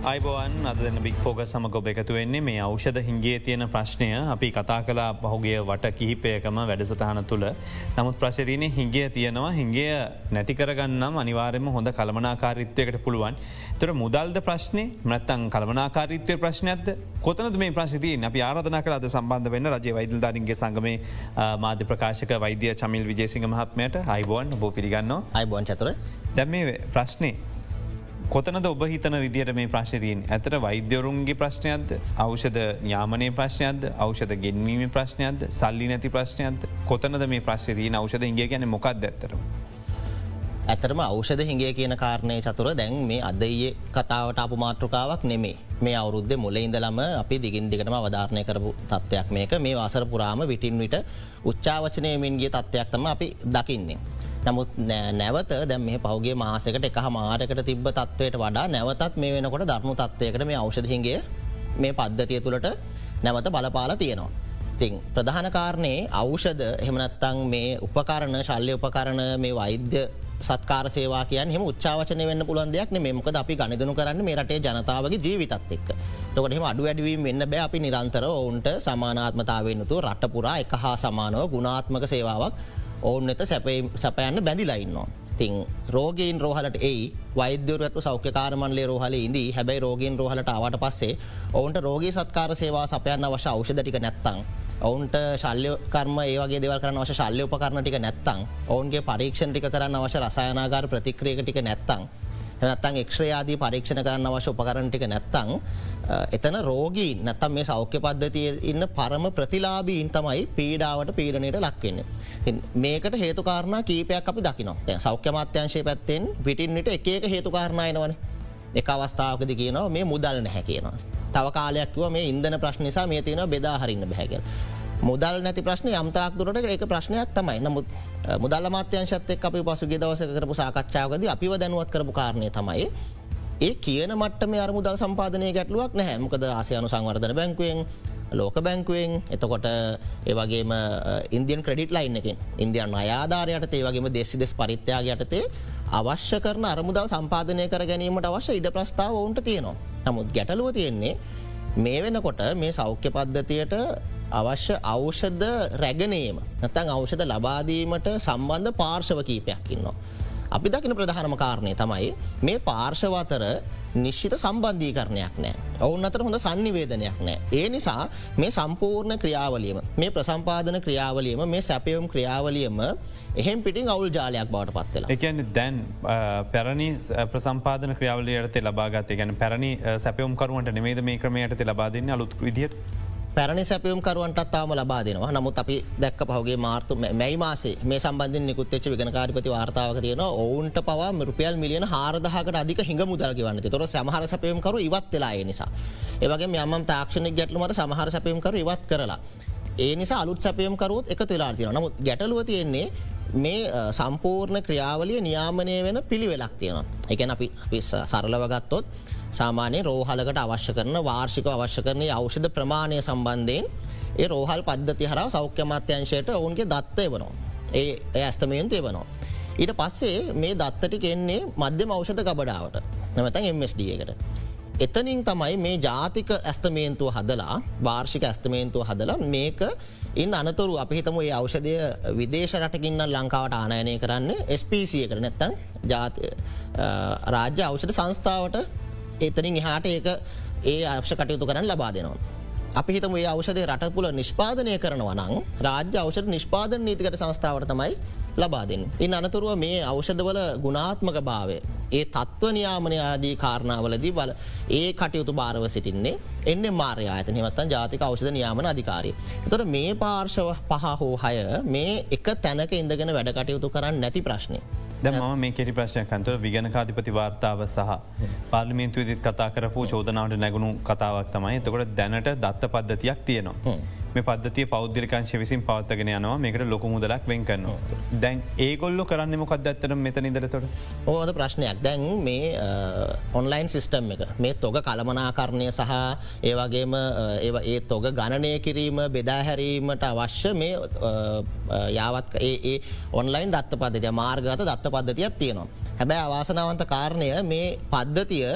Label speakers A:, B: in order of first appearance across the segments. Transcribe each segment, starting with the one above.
A: අයිබෝවන් අද දෙන්න බික් ෆෝග සමග ඔබ එකතු වෙන්නේ මේ අවෂධ හිංගේ තියෙන ප්‍රශ්නය. අපි කතා කලා පහුගේ වට කිහිපයකම වැඩසටහන තුළ. නමුත් ප්‍රශතියන හිංගේ තියෙනවා. හිංගේ නැතිකරගන්නම් අනිවාරයම හොඳ කළමනාකාරිත්වයකට පුළුවන්. තොර මුදල්ද ප්‍රශ්නය මනත්තන් කළමනාකාරිත්වය ප්‍රශ්නයක්ද? කොතනද මේ ප්‍රශ්තිය අපි ආරධන කරද සම්බන්ධ වෙන්න රජ වෛදල්ධාරන්ගේ සංගමේ මාධ්‍ය ප්‍රකාශක වෛද්‍ය චමිල් විජේසිංහ මහත්මයට. අයිබෝන් බෝ පිළිගන්න
B: අයිබෝන් චතුර.
A: දැම මේ ප්‍රශ්නය කොතනද ඔබ හිතන විදිහට මේ ප්‍රශ්තියෙන් ඇතර වෛද්‍යවරුන්ගේ ප්‍රශ්නයක්ද? අවෂධ යාමනය ප්‍රශ්නයක්ද? අවෂධ ගෙන්වීම ප්‍රශ්නයක්ද? සල්ලි නැති ප්‍රශ්නයක්ද? කොතනද මේ ප්‍රශ්තිීන අවෂධ ඉගේ ගැන මොකක්ද ඇතර.
B: ඇතරම අවෂධ හිගේ කියන කාරණය චතුර. දැන් මේ අදයේ කතාවට අප මාතෘකාවක් නෙමේ මේ අවුද්ධ මුල ඉඳලම අපි දිගින් දිගටම අවධාරණය කරපු තත්ත්වයක් මේක. මේ වසර පුරාම විටින් විට උච්චාවචනයමින්ගේ තත්ත්වයක් තම අපි දකින්නේ. නමුත් නැවත දැම මේ පහුගේ මාසකට එක මාරකට තිබ තත්වයට වඩා නැවතත් මේ වෙනකොට ධර්මු තත්වයකට මේ අවෂධහිගේ මේ පද්ධතිය තුළට නැවත බලපාල තියෙනවා. තිං ප්‍රධාන කාරණයේ අවෂධ හෙමනත්තං මේ උපකරණ ශල්්‍ය උපකරණ මේ වෛද්‍ය සත්කාර සේවා කියන් හෙම උච්චාවචනය වෙන්න පුළන් දෙයක් මේ මොකද අපි ගණදනු කරන්න මේ රටේ ජනතාවගේ ජීවිතත් එක්. තොකට හෙම අඩු වැඩවීම වෙන්න බෑ අපි නිරන්තර ඔවුන්ට සමානාත්මතාවයනතු රටපුරා එක හා සමානව ගුණාත්මක සේවාවක් ඔවුන් එත සැපයන්න බැඳිලයින්නවා. තිං රෝගීන් රෝහලට ඒ වෛද්‍යරතු සෞඛ්‍යකාරමන්ලේ රෝහල ඉදී හැබැයි රෝගීන් රෝහලට ආවට පස්සේ ඔවුන්ට රෝගී සත්කාර සේවා සපයන්න වශ ෞෂධටික නැත්තං. ඔවුන්ට ශල්්‍ය කරම ඒවගේ දෙවල් කරන වශ ශල්්‍ය උපකරන ටික නැත්තං ඔවුන්ගේ පරීක්ෂණ ටික කරන්න අවශ රසායනාගාර ප්‍රතික්‍රියක ටික නැත්තං. නැත්තං එක්ෂ්‍රයාදී පරීක්ෂණ කරන්න අවශ්‍ය උපකරණටික නැත්තං එතන රෝගී නැත්තම් මේ සෞඛ්‍ය පද්ධතිය ඉන්න පරම ප්‍රතිලාබීන් තමයි පීඩාවට පීඩනයට ලක්වෙන්න. මේකට හේතුකාරණ කීපයක් අපි දකිනවා සෞඛ්‍ය මාත්‍යංශය පැත්තෙන් පිටින්ට එක හේතුකාරණයනවන එක අවස්ථාවකද කියනවා මේ මුදල් නැහැ කියනවා. තව කාලයක්ව මේ ඉන්දන ප්‍රශ්නිසා මේ තියෙන බෙදා හරින්න බැහැගල්. මුදල් නැති ප්‍රශ්න යම්තාක් දුරට එක ප්‍රශ්නයක් තමයි නමුත් මුදල් මාත්‍යංශත් අපි පසුගේ දවස කරපු සාකච්ඡාවද අපිව දැනුවත් කරපු කාරණය තමයි ඒ කියන මට්ටම අරමුදල් සම්පාදනය ගැටලුවක් නැහැ මොකද ආසයනු සංවර්ධන බැංකුවෙන් ලෝක බැංකුවෙන් එතකොට ඒවගේම ඉන්දියන් ක්‍රඩිට් ලයින් එකින් ඉන්දියන් අයාධාරයට ඒවගේම දෙෙසි දෙස් පරිත්‍යයාග යටතේ අවශ්‍ය කරන අරමුදල් සම්පාදනය කර ගැනීමට අවශ්‍ය ඉඩ ප්‍රස්ථාව ඔවුන්ට තියෙනවා. නමුත් ගැටලුව තියෙන්නේ මේ වෙනකොට මේ සෞඛ්‍ය පද්ධතියට අවශ්‍ය අවෂධ රැගනීම නැතන් අවෂධ ලබාදීමට සම්බන්ධ පාර්ශව කීපයක් ඉන්නවා. අපි දකින ප්‍රධානම කාරණය තමයි මේ පාර්ශව අතර නිශ්චිත සම්බන්ධීකරණයක් නෑ. ඔවුන් අතර හොඳ සන්නිවේදනයක් නෑ. ඒ නිසා මේ සම්පූර්ණ ක්‍රියාවලියම මේ ප්‍රසම්පාදන ක්‍රියාවලියම මේ සැපයවම් ක්‍රියාවලියම එහෙම පිටින් අවුල් ජාලයක් බවට පත්වෙලා
A: එකන දැන් පැරණි ප්‍රසම්පාදන ක්‍රියාවලයට ලබාගත ගැන පැරණි සැපයම් කරුවට නෙමේද මේ ක්‍රමයට ලබාදන්න අලුත් විදිට
B: පැරණි සැපියම් කරුවන්ටත් තාම ලබා දෙනවා නමුත් අපි දැක්ක පහුගේ මාර්තු මැයි මාසේ මේ සම්බන්ධ නිකුත්තච්ච විගනකාරිපති වාර්තාවක තියෙන ඔවුන්ට පවා රුපියල් මිලියන හාරදහකට අධික හිඟ මුදල්ග වන්න තොර සමහර සැපයම් කරු ඉවත් වෙලා නිසා. ඒවගේ යම තාක්ෂණික ගැටලුමට සමහර සැපයම් කරු ඉවත් කරලා. ඒ නිසා අලුත් සැපයම් කරුත් එක තුලා තින නමුත් ගැටලුව තියෙන්නේ මේ සම්පූර්ණ ක්‍රියාවලිය නියාමනය වෙන පිළිවෙලක් තියෙනවා. එකන අපි සරලවගත්තොත් සාමානය රෝහලකට අවශ්‍ය කරන වාර්ෂික අවශ්‍ය කරනය අවෂධ ප්‍රමාණය සම්බන්ධයෙන් ඒ රෝහල් පද්ධති හර සෞඛ්‍ය මාත්‍යංශයට ඔවුන්ගේ දත්තය වනවා. ඒ ඇස්තමයන්තය වනවා. ඊට පස්සේ මේ දත්තටි කෙන්නේ මධ්‍යම අවෂධ ගබඩාවට නමතන් MSD එකට. එතනින් තමයි මේ ජාතික ඇස්තමේන්තුව හදලා වාර්ෂික ඇස්තමේන්තුව හදලා මේක ඉන් අනතුරු අපිහිතම ඒ අවෂදය විදේශ රටකින්න ලංකාවට ආනයනය කරන්න ස්පසිය කර නැත්තන් ජාති රාජ්‍ය අවෂධ සංස්ථාවට එතනින් එහාට ඒක ඒ අවශ්‍ය කටයුතු කරන්න ලබා දෙනවා. අපි හිතම ඒ අවෂදය රටපුල නිෂ්පාදනය කරනවා නං රාජ්‍ය අවෂද නිෂ්පාදන නීතිකට සංස්ථාවට තමයි ලබාදෙන්. ඉන් අනතුරුව මේ අවෂධවල ගුණාත්මක භාවය. ඒ තත්ව නියාමනය ආදී කාරණාවලදී බල ඒ කටයුතු භාරව සිටින්නේ එන්න මාර්ය අත නිවත්තන් ජාතික අවෂධ නියාමන අධිකාරී. තොර මේ පාර්ශව පහ හෝ හය මේ එක තැනක ඉඳගෙන වැඩ කටයුතු කරන්න නැති ප්‍රශ්නය.
A: ද ම මේ කෙරි ප්‍රශ්නයකන්තුව විගනකාධිපති වාර්තාව සහ පාර්ලිමින්තු විදිත් කතා කරපු චෝදනාවට නැගුණු කතාවක් තමයි එතකොට දැනට දත්ත පද්ධතියක් තියෙනවා. මේ පද්ධතිය පෞද්දිරිකංශ විසින් පවත්තගෙන යනවා මේකට ලොක මුදලක් වෙන් කරනවා. දැන් ඒගොල්ල කරන්න මොකක් ඇත්තර මෙත නිදරතොට
B: ඕද ප්‍රශ්නයක් දැන් මේ ඔන්ලයින් සිිස්ටම් එක මේ තොග කළමනාකරණය සහ ඒවගේම ඒ තොග ගණනය කිරීම බෙදාහැරීමට අවශ්‍ය මේ යාවත් ඒ ඔන්ලයින් දත්ත පද්ධතිය මාර්ගත දත්ත පද්ධතියක් තියෙනවා. හැබැයි අවාසනාවන්ත කාරණය මේ පද්ධතිය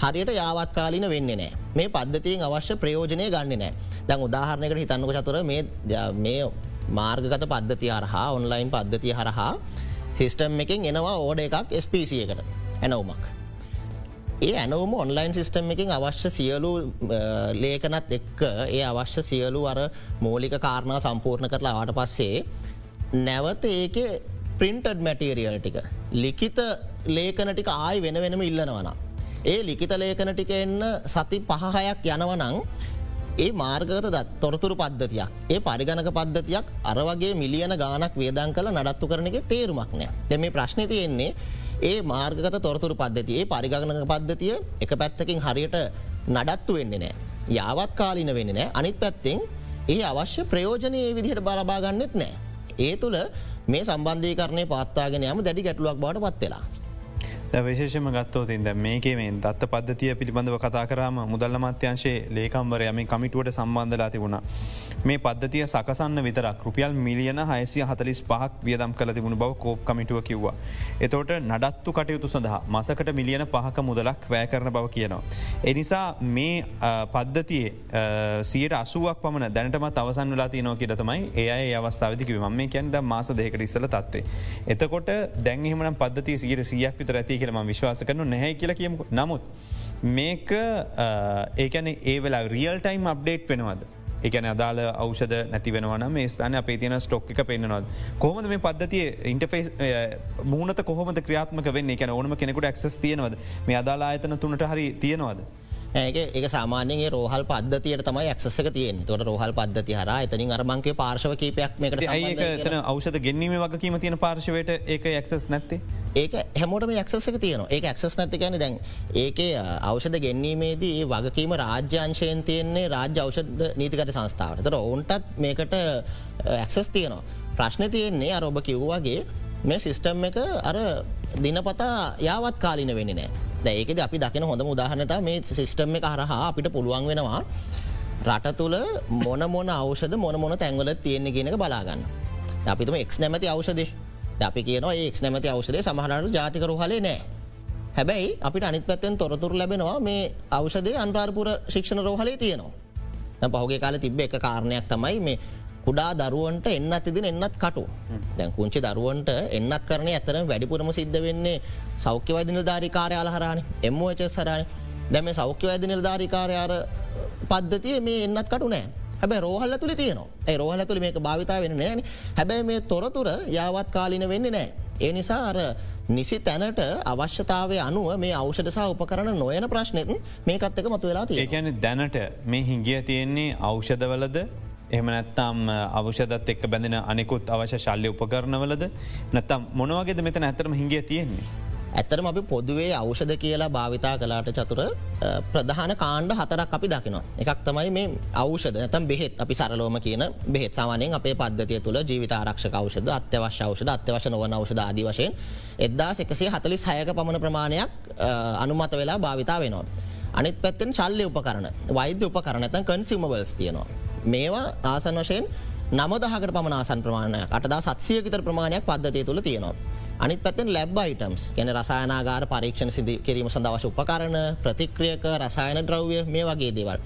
B: හරියට යාවත්කාලින වෙන්න නෑ මේ පද්ධතියෙන් අවශ්‍ය ප්‍රයෝජනය ගන්න නෑ දැන් උදාහරණයකට හිතන්නක චතුර මේ මාර්ගගත පද්ධතිය හරහා ඔන්ලයින් පද්ධතිය හරහා සිිස්ටම් එකින් එනවා ඕඩ එකක් ස්පීසිය එකට ඇනවමක්. ඒ ඇනවම ඔන්ලයින් සිිස්ටම් එකින් අවශ්‍ය සියලු ලේකනත් එක්ක ඒ අවශ්‍ය සියලු අර මෝලික කාරණා සම්පූර්ණ කරලා ආට පස්සේ නැවත ඒක පින්ටඩ් මැටීරියල් ටික ලිකිත ලේකන ටික ආයි වෙන වෙනම ඉල්ලනවන. ඒ ලිකිත ලේකන ටික එන්න සති පහහයක් යනවනං ඒ මාර්ගත දත් තොරතුරු පද්ධතියක් ඒ පරිගණක පද්ධතියක් අරවගේ මිලියන ගානක් වේදන් කළ නඩත්තු කරන එක තේරුමක් නෑ දෙ මේ ප්‍රශ්නය තියෙන්නේ ඒ මාර්ගත තොරතුරු පද්ධතිය ඒ පරිගණක පද්ධතිය එක පැත්තකින් හරියට නඩත්තු වෙන්නේ නෑ. යාවත් කාලින වෙන්න නෑ අනිත් පැත්තෙන් ඒ අවශ්‍ය ප්‍රයෝජනය විදිහට බලබාගන්නෙත් නෑ. ඒ තුළ මේ සම්බන්ධීකරණය පත්තාගෙන යම දැඩි ගැටලුවක් බවට පත්වෙලා.
A: විශේෂම ගත්තෝතින් ද මේකේ මේ දත්ත පද්ධතිය පිළිබඳව කතා කරම මුදල්ල මත්‍යංශයේ ලේකම්වර යම කමිටුවට සම්බන්ධලා තිබුණා. මේ පද්ධතිය සකසන්න විතරක් රුපියල් මිලියන හයසිය හතලිස් පහක් වියදම් කළ තිබුණු බව කෝප් කමිටුව කිව්වා. එතෝට නඩත්තු කටයුතු සඳහා මසකට මිලියන පහක මුදලක් වැෑ කරන බව කියනවා. එනිසා මේ පද්ධතියේ සියට අසුවක් පමණ දැනටමත් අවසන් වෙලා තියනෝ කිය තමයි ඒ අවස්ථාවදික ම කියන්ද මාස දෙකට ඉස්සල තත්වේ. එතකොට දැන්හෙම පද්ධති සියට සියක් විතර ඇති කියලම විශ්වාස කරනු නැහැ කියල කියමු නමුත්. මේක ඒකන ඒ වෙලා රියල් ටයිම් අප්ඩේට් වෙනවද. එකන අදාල අවෂද නැති වෙනවන මේ ස්ථාන අපේ තියෙන ස්ටොක් එක පෙන්න්නනොත් කොහොමද මේ පද්ධතිය ඉන්ටෆේස් මූනත කොහොම ක්‍රියාත්මක වෙන්නේ? එක ඕනම කෙනෙකුට ක්ස් තියෙනවද? මේ අදාලා අයතන තුනට හරි තියෙනවද.
B: ඒක සාමානයේ රෝහල් පද්ධතියට තමයි ක්සක තියෙන් තොට රෝහල් පද්ධති හර එතනින් අරමංකේ පාර්ශව කීපයක් මේකට
A: ඒතන අවෂද ගෙන්වීම වගකීම තියෙන පාර්ශවයට ඒක එක්සස් නැත්තේ
B: ඒක හැමෝටම යක්සක තියන ඒ එක්සස් නැති ගැන දැන් ඒක අවෂද ගැනීමේදී වගකීම රාජ්‍යංශයෙන් තියන්නේ රාජ්‍ය අවෂද නීතිකට සංස්ථාවට. තර ඔවුන්ටත් මේකට ඇක්සස් තියනවා. ප්‍රශ්න තියෙන්නේ අර ඔබ කිව්වාගේ මේ සිිස්ටම් එක අර දිනපතා යාවත් කාලින වෙන්න නෑ ඒකද අපි දකින හොඳ උදාහනත මේ සිිස්ටම් එක හරහා අපිට පුළුවන් වෙනවා රට තුළ මොන මොන අවෂද මොන මොන තැන්වල තියෙන්නේ කියෙනක බලාගන්න. අපිතුම එක් නැමති අවෂදේ අපි කියන ඒ නැමති අවෂදේ සමහරට ජාතිකරු හලේ නෑ. හැබැයි අපිට අනිත් පැත්තෙන් තොරතුර ලැබෙනවා මේ අවෂදේ අන්රාර්පුර ශික්ෂණ රෝහලේ තියෙනවා. පහුගේ කාල තිබ්බ එක කාරණයක් තමයි මේ කුඩා දරුවන්ට එන්නත් ඉදින එන්නත් කටු දැන් කුංචි දරුවන්ට එන්නත් කරන ඇතර වැඩිපුරම සිද්ධ වෙන්නේ සෞඛ්‍යවදින ධාරිකාරයාල හරාණ එම්මච සරාණ දැම සෞඛ්‍යවද නිර්ධාරිකාරයාර පද්ධතිය මේ එන්නත් කටු නෑ හැබැ රෝහල්ල තුළ තියනවා. ඇයි රෝහල තුළ මේක භාවිතා වෙන නෑන හැබැයි මේ තොරතුර යාවත් කාලින වෙන්නේ නෑ. ඒ නිසා අර නිසි තැනට අවශ්‍යතාවය අනුව මේ අවෂදසා උපකරන නොයන ප්‍රශ්නයන් මේකත්තක මතු වෙලා
A: ගැන දැනට මේ හිංගිය තියෙන්නේ අවෂධවලද එහම නැත්තම් අවෂදත් එක් බැඳෙන අනෙකුත් අවශ්‍ය ශල්්‍ය උපකරණවලද? නැත්තම් මොනවගේද මෙතන ඇතරම හිගේ තියෙන්නේ.
B: ඇතරම අපි පොදුවේ අවෂද කියලා භාවිතා කලාට චතුර ප්‍රධාන කාණ්ඩ හතරක් අපි දකිනවා. එකක් තමයි මේ අවෂද නැතම් බෙහෙත් අපි සරලෝම කියන බෙහෙත් සාමානයෙන් අපේ පද්ධතිය තුළ ජීවිත ආරක්ෂක අවෂද අත්‍යවශ්‍ය අවෂද අත්‍යවශ නොවන අවෂද ආදි වශයෙන් එදදා එකසේ හතලිස් හයක පමණ ප්‍රමාණයක් අනුමත වෙලා භාවිතා වෙනවා. අනිත් පැත්තෙන් ශල්්‍ය උපකරන වෛද්‍ය උපකරනතන් කන්සිමබල්ස් තියනවා. මේවා ආසන් වශයෙන් නමදහකට පමණාසන් ප්‍රමාණය අටදා සත්සිය විතර ප්‍රමාණයක් පද්ධතිය තුළ තියෙනවා. අනිත් පැත්තෙන් ලැබ් අයිටම්ස් ගැන රසායනාගාර පරීක්ෂණ සිදි කිරීම සඳවශ උපකරන ප්‍රතික්‍රියක රසායන ද්‍රව්‍ය මේ වගේ දේවල්.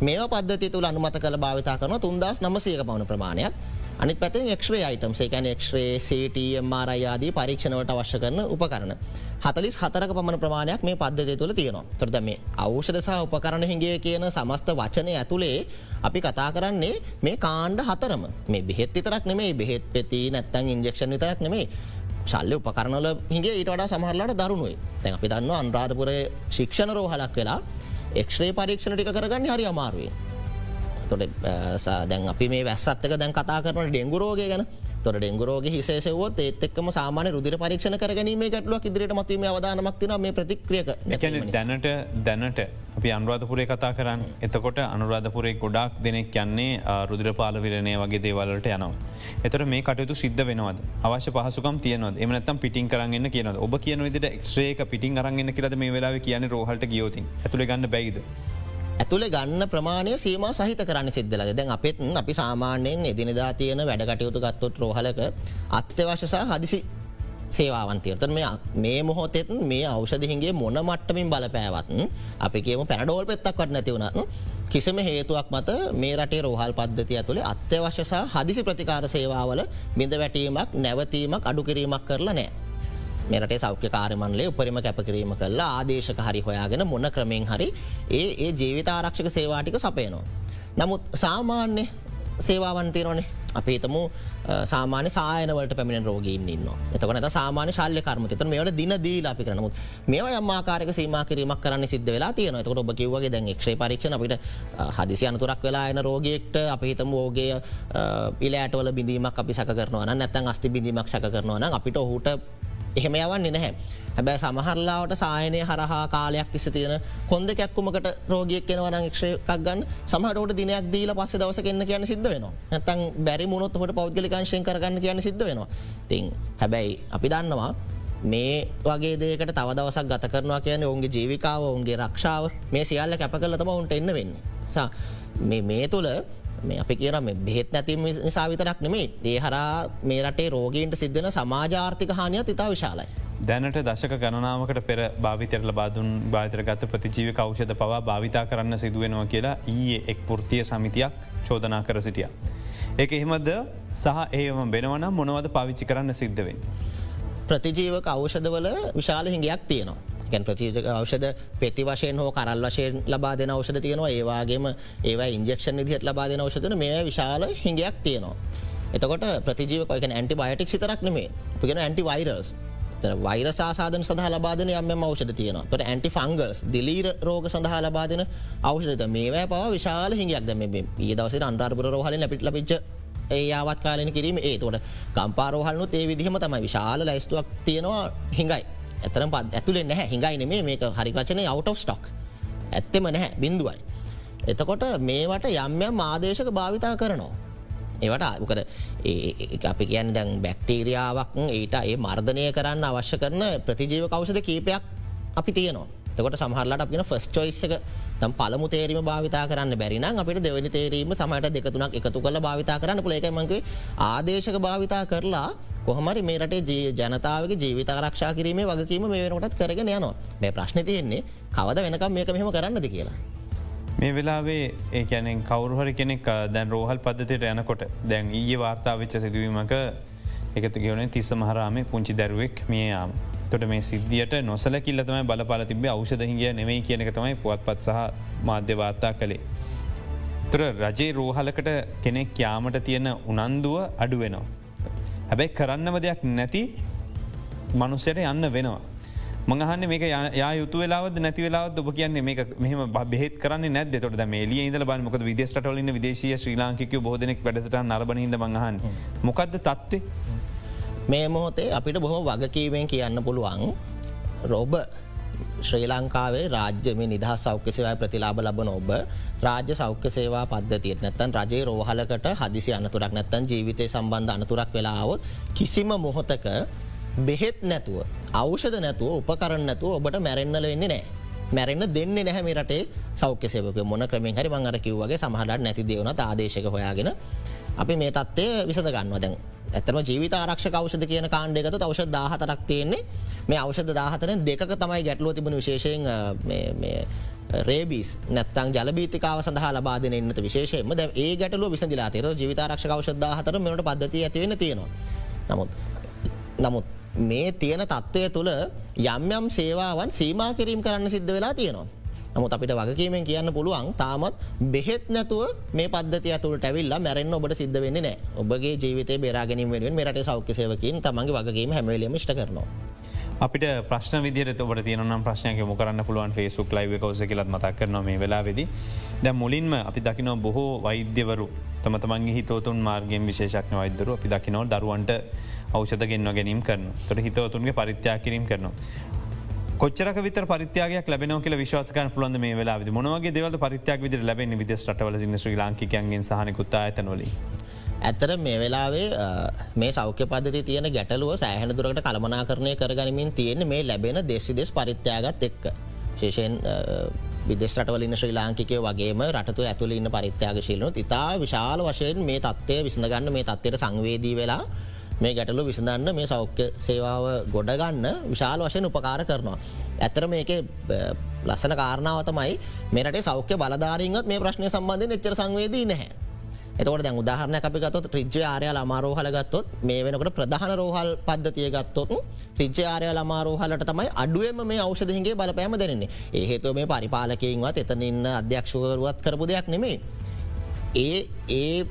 B: මේ පද්ධති තුළ අනුමත කළ භාවිතා කරන තුන්දස් නමසයක පවන ප්‍රමාණයක් අනිත් පැතින් එක්්‍රේ අයිටම් ඒකැන එක්්‍රේ සටමරයාදී පරීක්ෂණවට අවශ්‍ය කරන උපකරන. හතලිස් හතරක පමණ ප්‍රමාණයක් මේ පද්ධති තුළ තියෙනවා තොරද මේ අවෂද සහ උපකරණ හිගේ කියන සමස්ත වචනය ඇතුළේ අපි කතා කරන්නේ මේ කාණ්ඩ හතරම මේ බෙහෙත් විතරක් නෙමේ බෙහෙත් පෙති නැත්තන් ඉන්ජෙක්ෂන් විතරක් නෙමේ ශල්්‍ය උපකරණල හිගේ ඊට වඩා සමහරලාට දරුණුයි. තැන් අපි දන්න අන්රාධපුර ශික්ෂණ රෝහලක් වෙලා එක්ෂ්‍රේ පරීක්ෂණ ටික කරගන්න හරි අමාරුවේ තොට දැන් අපි මේ වැස්සත්තක දැන් කතා කරන ඩෙංගුරෝගය ගැන. තොර ඩෙංගුරෝග හිසේසවොත් ඒත් එක්ම සාමාන රුදිර පරීක්ෂණ කරගනීම ගැටලුවක් ඉදිරිට මතීම අවධානමක්තින මේ ප්‍රතික්‍රියක
A: දැනට දැනට අපි අනුරාධපුරේ කතා කරන්න. එතකොට අනුරාධපුරේ ගොඩක් දෙනෙක් යන්නේ රුදිර පාලවිරණය වගේ දේවල්ලට යනවා. එතර මේ කටයුතු සිද්ධ වෙනවද? අවශ්‍ය පහසුකම් තියනව එමනත්තම් පිටින් කරන්න කියනද ඔබ කියන විදිට එක්ස්්‍රේක පිටින් අරන්න කියලද මේ වෙලා කියන රෝහල්ට ගියෝතින් ඇතුළ ගන්න බැයිද.
B: ඇතුළේ ගන්න ප්‍රමාණය සීම සහිත කරන්න සිද්ධලද දැන් අපත් අපි සාමාන්‍යයෙන් එදිනදා තියෙන වැඩකටයුතු ගත්තොත් රෝහලක අත්‍යවශ්‍යසා හදිසි සේවාවන්තයර්තන මේ මොහොතෙත් මේ අවෂධහිගේ මොන මට්ටමින් බලපෑවත්න් අපි කියම පැනඩෝල් පෙත්තක් වට නැතිවුණන කිසිම හේතුවක් මත මේ රටේ රෝහල් පද්ධතිය ඇතුළේ අත්‍යවශ්‍යසා හදිසි ප්‍රතිකාර සේවාවල බිඳ වැටීමක් නැවතීමක් අඩු කිරීමක් කරලා නෑ. මෙරටේ සෞඛ්‍ය කාරමන්ලේ උපරිම කැපකිරීම කල්ලා ආදේශක හරි හොයාගෙන මොන ක්‍රමෙන් හරි ඒ ඒ ජීවිතාරක්ෂක සේවාටික සපයනවා. නමුත් සාමාන්‍ය සේවාවන්තයරනේ අපි හිතමු සාමාන සායනවලට පැමිණ රෝගීන් ඉන්න එතක නත සාමාන ශල්්‍ය කර්ම තත මේට දින දීලා අපි කරනමුත් මේ අම්මාකාරක සීම කිරීමක් කරන්න සිද්ධ වෙලා තියෙන එතකට ඔබ කිවගේ දැන් ක්ෂේ පරීක්ෂණ අපිට හදිසි අනතුරක් වෙලා එන රෝගයෙක්ට අපි හිතම ෝගේ පිලෑටවල බිඳීමක් අපි සක කරනවා නැත්තන් අස්ති බිඳීමක් සක කරනවා අපිට ඔහුට එහෙම යවන්නේ නැහැ. හැබැ සමහරලාවට සායනය හරහා කාලයක් තිස්ස තියෙන කොන්ද කැක්කුමකට රෝගියක් කෙනවන ක්ෂයක් ගන්න. සමහට දිනයක් දීල පස්ස දවස කන්න කියන සිද්ධ වෙන ඇතන් බැරි මුණොත් හොට පෞද්ගලිකංශයෙන් කරගන්න කියන සිද්ධ වෙනවා. තිං හැබැයි අපි දන්නවා මේ වගේ දේකට තව දවසක් ගත කරනවා කියන ඔවුන්ගේ ජීවිකාව ඔවුන්ගේ රක්ෂාව මේ සියල්ල කැප කලතම ඔවුන්ට එන්න වෙන්න. සා මේ තුළ මේ අපි කියන බෙහෙත් නැතිම නිසා විතරක් නෙමේ ඒ හරා මේ රටේ රෝගීන්ට සිද්ධන සමාජාර්ථික හානියත් ඉතා විශාලයි.
A: දැනට දශක ගණනාවකට පෙර භාවිතයට ලබාදුන් භාතරගත ප්‍රතිජීව කෞෂද පවා භාවිතා කරන්න සිදුවෙනවා කියලා ඊයේ එක් පෘතිය සමිතියක් චෝදනා කර සිටිය. ඒක එහෙමද සහ ඒම බෙනවනම් මොනවද පාවිච්චි කරන්න සිද්ධවෙන්.
B: ප්‍රතිජීවක අවෂදවල විශාල හිඟයක් තියෙනවා. ගැන් ප්‍රතිජක අවෂද පෙති වශයෙන් හෝ කරල් වශයෙන් ලබා දෙන අවෂද තියෙනවා. ඒවාගේම ඒවා ඉන්ජෙක්ෂන් විදිහත් ලබා දෙන අවෂදන මේ විශාල හිඟයක් තියෙනවා. එතකොට ප්‍රතිජීවකයක ඇන්ටි බයටික් සිතරක් නෙමේ පිගෙන ඇන්ටි වයිරස් වෛර සාධන සඳහ ලබාදන යම අවෂද තියෙන ට ඇන්ටි ෆංගස් දිලීර රෝග සඳහා ලබාදන අවෂද මේවැ පව විශාල හිඟයක්. දැම ඒ දවස අන්ටර්පුර රෝහල පිට ලපිච ඒ යාවත් කාලන කිරීම. ඒ තොට කම්පාරෝහල්නු ඒ විදිහම තමයි. විශාල ලයිස්තුවක් තියෙනවා හිඟයි. ඇතරම් පත් ඇතුලෙන් නැහැ හිඟයි නෙමේ මේක හරි වචනය අවට් of ස්ටොක් ඇත්තෙම නැහැ බින්දුවයි. එතකොට මේවට යම්යම් ආදේශක භාවිතා කරනවා. ඒවට ආකද අපි කියන්න දැන් බැක්ටීරියාවක් ඊට ඒ මර්ධනය කරන්න අවශ්‍ය කරන ප්‍රතිජීව කවසද කීපයක් අපි තියනවා. තකොට සහරලට අපින ෆස් චොයිස්සක තම් පළමු තේරීම භාවිතා කරන්න බැරින අපිට දෙවනි තේරීම සමට දෙකතුනක් එකතු කළ භාවිතා කරන්න පුලේකමගේ ආදේශක භාවිතා කරලා කොහමරි මේ රටේ ජනතාවගේ ජීවිත ආරක්ෂා කිරීමේ වගකීම මේ වෙනකොටත් කරගෙන යනවා මේ ප්‍රශ්න තියෙන්නේ කවද වෙනකම් මේක මෙහම කරන්නද කියලා.
A: මේ වෙලාවේ ඒකැනෙන් කවරුහරි කෙනෙක් දැන් රෝහල් පද්ධතියට යනකොට දැන් ඊය වාර්තා වෙච්ච සිදුවීමක එකතු කියවන තිස්ස මහරාමේ පුංචි දැරුවෙක් මිය යාම. තොට මේ සිද්ධියට නොසල කිල්ලතම බලපල තිබේ අවෂදහිගේ නෙමයි කියනක තමයි පුවත්පත් සහ මාධ්‍ය වාර්තා කළේ. තුර රජයේ රෝහලකට කෙනෙක් යාමට තියෙන උනන්දුව අඩුවෙනවා. හැබැයි කරන්නම දෙයක් නැති මනුස්සයට යන්න වෙනවා. මහන්න මේක යා යුතු වෙලාව නැති වෙලාව ඔබ කියන්නේ මේ මෙහම බෙත් කරන්න නැද තොට මේ ලිය ඉදල බල මොක විදේශටලින් විදේශය ශ්‍රී ලාංකික බෝධනෙක් වැඩසට නරබනහිද මහන් මොකක්ද තත්වේ.
B: මේ මොහොතේ අපිට බොහොම වගකීවෙන් කියන්න පුළුවන් රොබ ශ්‍රී ලංකාවේ රාජ්‍යම නිදහ සෞඛ්‍ය සේවා ප්‍රතිලාබ ලබන ඔබ රාජ්‍ය සෞඛ්‍ය සේවා පද්ධතියට නැත්තන් රජයේ රෝහලකට හදිසි අනතුරක් නැත්තන් ජීවිතය සම්බන්ධ අනතුරක් වෙලාවොත් කිසිම මොහොතක බෙහෙත් නැතුව අවෂද නැතුව උපකරන්න නැතුව ඔබට මැරෙන්න්නල වෙන්නේ නෑ. මැරෙන්න්න දෙන්න නැහැම රටේ සෞඛ්‍ය සේවක මොන ක්‍රමෙන් හරි මංගර කිව්වගේ සමහට නැති දෙවන ආදේශක හොයාගෙන අපි මේ තත්වය විසඳ ගන්නවා දැන් ඇතම ජීවිත ආරක්ෂ අවෂද කියන කාණ්ඩයකත අවෂ දාහතරක් තියෙන්නේ. මේ අවෂද දාහතරෙන් දෙක තමයි ගැටලුව තිබුණ විශේෂයෙන් රේබිස් නැත්තන් ජලබීතිකාව සඳහා ලබාදන එන්නත විශේෂයම ද ඒ ගැටලුව විසඳලා තේර ජීවිතාරක්ෂ අවෂද හතර මට පද්ධති ඇතිවෙන තියෙනවා. නමුත් නමුත් මේ තියෙන තත්ත්වය තුළ යම් යම් සේවාවන් සීමා කිරීම් කරන්න සිද්ධ වෙලා තියෙනවා. නමුත් අපිට වගකීමෙන් කියන්න පුළුවන් තාමත් බෙහෙත් නැතුව මේ පද්ධති ඇතුළට ඇවිල්ලා මැරෙන් ඔබට සිද්ධ වෙන්නේ නෑ ඔබගේ ජීවිත බේරාගෙනින් වෙනුවෙන් මෙරට සෞඛ්‍ය සේවකින් තමන්ගේ වගේීම හැමලීම ෂ්ට කරනවා.
A: අපිට ප්‍රශ්න විදිර ඔබට තියනම් ප්‍රශ්නයක මොකරන්න පුළුවන් ෆේසුක් ලයිව කවස කියලත් මතක් කරන මේ වෙලාවෙදි දැ මුලින්ම අපි දකිනව බොහෝ වෛද්‍යවරු තම තමන්ගේ හිතවතුන් මාර්ගෙන් විශේෂක්න වෛදරු අපි දකිනව දරුවන්ට අවෂදගෙන්ව ගැනීම් කරන තොට හිතවතුන්ගේ පරිත්‍යා කිරීම කරනවා. කොච්චරක විත පරිත්‍යයක් ලැබෙන කියල විශවාසක පුළන්ද මේ වෙලා මොනවගේ දෙවල පරිත්‍යක් විදිර ලැබෙන විදෙස් රටවල සින්න ශ්‍රී ලාංකිකයන්ගෙන් සහනකුත්තා ඇතනොලි.
B: ඇත්තර මේ වෙලාවේ මේ සෞඛ්‍ය පද්ධති තියෙන ගැටලුව සෑහන දුරට කළමනා කරණය කරගනිමින් තියෙන මේ ලැබෙන දෙසි දෙස් පරිත්‍යාගත් එක්ක. ශේෂයෙන් විදෙස්රටවලින් ශ්‍රී ලාංකිකය වගේම රටතු ඇතුලඉන්න පරිත්‍යාගශීලනු ඉතා විශාල වශයෙන් මේ තත්වය විසඳගන්න මේ තත්වයට සංවේදී වෙලා මේ ගැටලු විසඳන්න මේ සෞඛ්‍ය සේවාව ගොඩගන්න විශාල වශයෙන් උපකාර කරනවා. ඇත්තර මේක ලස්සන කාරණාවතමයි මේට සෞඛ්‍ය බලධාරීන්ත් මේ ප්‍රශ්නය සම්බන්ධය එච්චර සංවේදී නැහැ. එතකොට දැන් උදාහරණ අපි ගත්තොත් රිජ්‍ය ආරය අමාරෝහල ගත්තොත් මේ වෙනකට ප්‍රධාන රෝහල් පද්ධතිය ගත්තොත් රිජ්‍ය ආරය අමාරෝහලට තමයි අඩුවම මේ අවෂදහිගේ බලපෑම දෙරන්නේ ඒහෙතුව මේ පරිපාලකයින්වත් එතනන්න අධ්‍යක්ෂකරුවත් කරපු දෙයක් නෙමේ. ඒ ඒ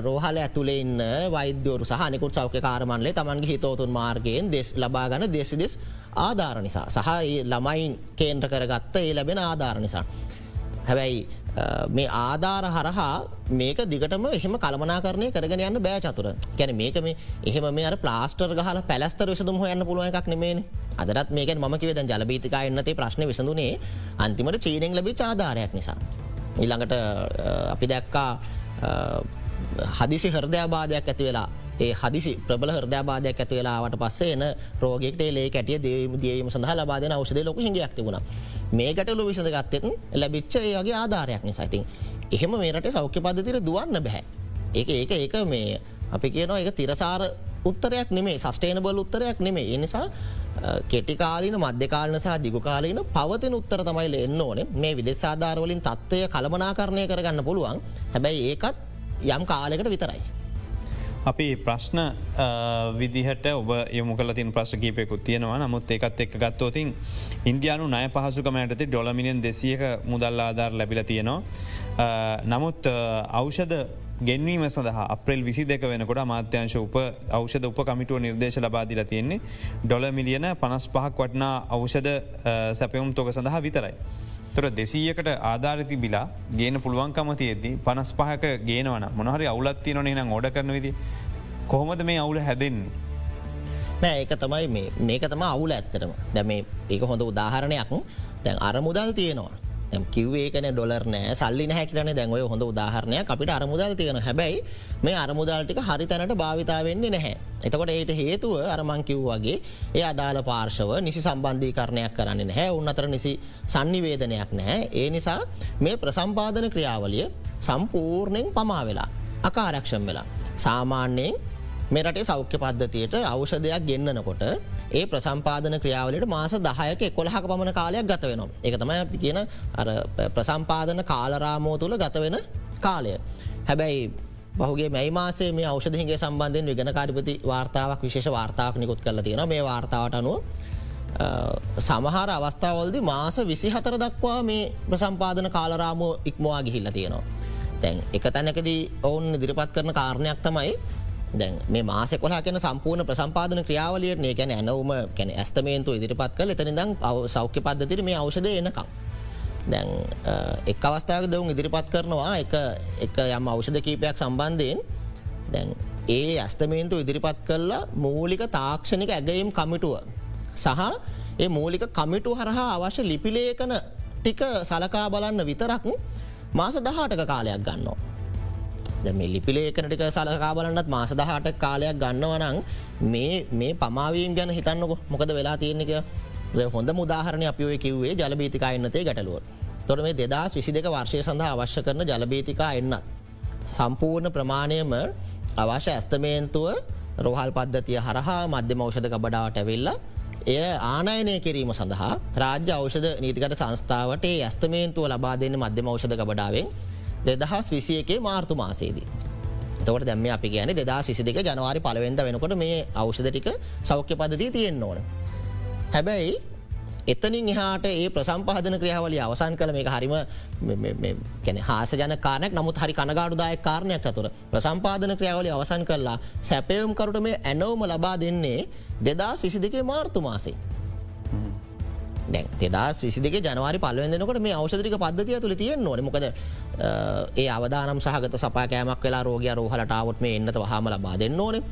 B: රෝහල ඇතුළේ ඉන්න වෛද්‍යවරු සහනිකුත් සෞඛ්‍ය කාරමන්ලේ තමන්ගේ හිතෝතුන් මාර්ගයෙන් දෙස් ලබාගන දෙසිදෙස් ආධාර නිසා සහ ළමයින් කේන්ද්‍ර කරගත්ත ඒ ලැබෙන ආධාර නිසා. හැබැයි මේ ආධාර හරහා මේක දිගටම එහෙම කළමනා කරනය කරගෙන යන්න බෑ චතුර ගැන මේක මේ එහෙම මේ ප්ලාස්ටර් ගහල පැලස්තර විසදුම හොයන්න පුළුව එකක් නෙමේන අදරත් මේක ම කිවද ජලබීතිකා එන්නතේ ප්‍රශ්න විසඳුනේ අන්තිමට චීනෙන් ලබි ආධාරයක් නිසා. ඉල්ළඟට අපි දැක්කා හදිසි හරදයාබාධයක් ඇති වෙලා ඒ හදිසි ප්‍රබල හරදයාබාධයක් ඇති වෙලාවට පස්සේ එන රෝගෙක්ට ලේ කැටිය දේම දියීම සඳහ ලබාදන අවෂද ලොක හිගයක් තිබුණ. මේ ගැටලු විසඳ ගත්තෙන් ලැබිච්ච ඒගේ ආධාරයක් නිසායිතින් එහෙම මේරට සෞඛ්‍ය පද්ධතිර දුවන්න බැහැ. ඒක ඒක ඒක මේ අපි කියනවා එක තිරසාර උත්තරයක් නෙමේ සස්ටේනබල් උත්තරයක් නෙමේ එනිසා කෙටිකාලීන මධ්‍යකාලන සහ දිගුකාලීන පවතින උත්තර තමයි එන්න ඕන මේ විදෙසාධාරවලින් තත්ත්වය කළමනාකරණය කරගන්න පුළුවන් හැබැයි ඒකත් යම් කාලෙකට විතරයි.
A: අපි ප්‍රශ්න විදිහට ඔබ යොමු කල තින් ප්‍රශ් කීපයකුත් තියෙනවා නමුත් ඒකත් එක් ගත්තෝතින් ඉන්දයානු නය පහසුකමයටති ඩොලමිනියන් දෙසියක මුදල් ආධාර ලැබිල තියෙනවා. නමුත් අවෂද ගෙන්වීම සඳහා අප්‍රෙල් විසි දෙක වෙනකොට මාත්‍යංශ උප අවෂද උප කමිටුව නිර්දේශ ලබාදිල තියෙන්නේ ඩොල මිලියන පනස් පහක් වටනා අවෂද සැපයුම් තොක සඳහා විතරයි. තොර දෙසීයකට ආධාරති බිලා ගේන පුළුවන්කම තියද්දී පනස් පහක ගේනවන මොනහරි අවුලත් තියනොන නම් ඕඩ කරන විදි කොහොමද මේ අවුල හැදෙන්නේ.
B: නෑ ඒක තමයි මේක තම අවුල ඇත්තරම දැම ඒක හොඳ උදාහරණයක් දැන් අර මුදල් තියෙනවා කිව්ේකන ඩොලර් නෑ සල්ලි හැකිලන දැන්වය හොඳ උදාහරණය අපිට අරමුදල් තියෙන හැබැයි මේ අරමුදල්ටික හරි තැනට භාවිතාවෙන්නේ නැහැ. එතකොට ඒට හේතුව අරමං කිව් වගේ ඒ අදාළ පාර්ශව නිසි සම්බන්ධී කරණයක් කරන්න නැහැ උන් අතර නිසි සන්නිවේදනයක් නැහැ. ඒ නිසා මේ ප්‍රසම්පාදන ක්‍රියාවලිය සම්පූර්ණයෙන් පමා වෙලා අකාරක්ෂම් වෙලා. සාමාන්‍යයෙන් මෙරටේ සෞඛ්‍ය පද්ධතියට අවෂධයක් ගෙන්න්නනකොට ඒ ප්‍රසම්පාදන ක්‍රියාවලට මාස දහයක කොළහක පමණ කාලයක් ගත වෙනවා. එක තමයි අපි කියන ප්‍රසම්පාදන කාලරාමෝ තුළ ගත වෙන කාලය. හැබැයි බහුගේ මැයි මාසේ මේ අවෂධහිගේ සම්බන්ධයෙන් විගන කාරිපති වාර්තාවක් විශේෂ වාර්තාවක් නිකුත් කරල තියෙන මේ වාර්තාවට අනුව සමහර අවස්ථාවල්ද මාස විසි හතර දක්වා මේ ප්‍රසම්පාදන කාලරාමෝ ඉක්මවා ගිහිල්ල තියෙනවා. තැන් එක තැනකදී ඔවුන් දිරිපත් කරන කාරණයක් තමයි දැන් මේ මාස කොලා කියන සම්පූර්ණ ප්‍රසම්පාදන ක්‍රියාවලියට ඒ ගැන ඇනවම කැන ඇස්තමේන්තු ඉදිරිපත් කල එතනිදම් සෞඛ්‍ය පද්ධතිර මේ අවෂද එනකම්. දැන් එක් අවස්ථාවක දවුන් ඉදිරිපත් කරනවා එක එක යම් අවෂධ කීපයක් සම්බන්ධයෙන් දැන් ඒ ඇස්තමේන්තු ඉදිරිපත් කරලා මූලික තාක්ෂණික ඇගයම් කමිටුව සහ ඒ මූලික කමිටු හරහා අවශ්‍ය ලිපිලේකන ටික සලකා බලන්න විතරක් මාස දහටක කාලයක් ගන්නවා. මේ ලිපිලේකනටික සලකා බලන්නත් මාස දහට කාලයක් ගන්නවනං මේ පමාවීම් ගැන හිතන්නක මොකද වෙලා තියෙන්නක හොඳ මුදාහරණ අපිය කිව්වේ ජලබීතිකා එන්නතේ ගැටලුව. තොර මේ දෙදස් විසි දෙක වර්ෂය සඳහා අවශ්‍ය කරන ජලබීතිකා එන්නත්. සම්පූර්ණ ප්‍රමාණයම අවශ්‍ය ඇස්තමේන්තුව රෝහල් පද්ධතිය හරහා මධ්‍යම ෞෂධ ගබඩාවට ඇවෙල්ල එය ආනයනය කිරීම සඳහා රාජ්‍ය ෞෂධ නීතිකට සංස්ථාවට ඇස්තමේන්තුව ලබා දෙන්න මධ්‍යම ෞෂධ ගබඩාවෙන් දෙදහස් විසි එකේ මාර්තු මාසේදී. තවට දැම අපි කියන දෙදා සිසි දෙක ජනවාරි පලවෙද වෙනකොට මේ අවෂධටික සෞඛ්‍ය පදදී තියෙන් ඕන. හැබැයි එතනින් එහාට ඒ ප්‍රසම්පාදන ක්‍රියාවලිය අවසන් කළ මේ හරිම කැන හාස ජන කාරනයක් නමුත් හරි කනගාඩුදාය කාරණයක් චතුර ප්‍රසම්පාදන ක්‍රියාවලි අවසන් කරලා සැපයුම් කරුට මේ ඇනෝම ලබා දෙන්නේ දෙදා විසි දෙකේ මාර්තු මාසේ. දැන් දෙදස් විසි දෙක ජනවාරි පල්ලවෙදනකට මේ අවෂදරික පද්ධතිය තුළ තියෙන් නොන මොකද ඒ අවදානම් සහගත සපාකෑමක් වෙලා රෝගය රෝහලටාවත් මේ එන්නත වහම ලබා දෙන්න ඕනේ.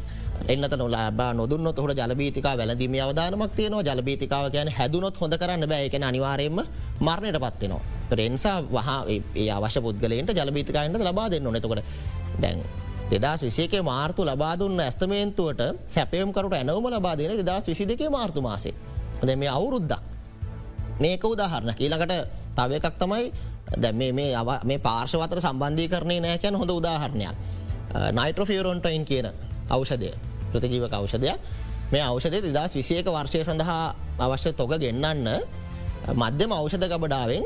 B: එන්නත නොලාබා නොදුන්න තොට ජලබීතිකා වැලදීම අවදානමක් තියනවා. ජලබීතිකාව කියන හැදුනොත් හොඳ කරන්න බෑයකෙන අනිවාරයෙන්ම මරණයට පත්වෙනවා. රෙන්සා වහා ඒ අවශ්‍ය පුද්ගලට ජලබීතිකායින්ට ලබා දෙන්න නොනතකොට දැන් දෙදස් විසේකේ මාර්තු ලබාදුන්න ඇස්තමේන්තුවට සැපයම්කරට ඇනවම ලබා දෙන දෙදස් විසි දෙකේ මාර්තු මාසේ. ද මේ අවුරුද්දක් මේක උදාහරණ ඊළඟට තව එකක් තමයි දැ මේ පාර්ශවතර සම්බන්ධී කරණය නෑකැන හොඳ උදාහරණයක්. නයිට්‍රෆියරොන්ටයින් කියන අවෂදය ප්‍රතිජීවක අවෂදයක් මේ අවෂදය දෙදස් විසියක වර්ෂය සඳහා අවශ්‍ය තොග ගෙන්න්නන්න මධ්‍යම අවෂධ ගබඩාවෙන්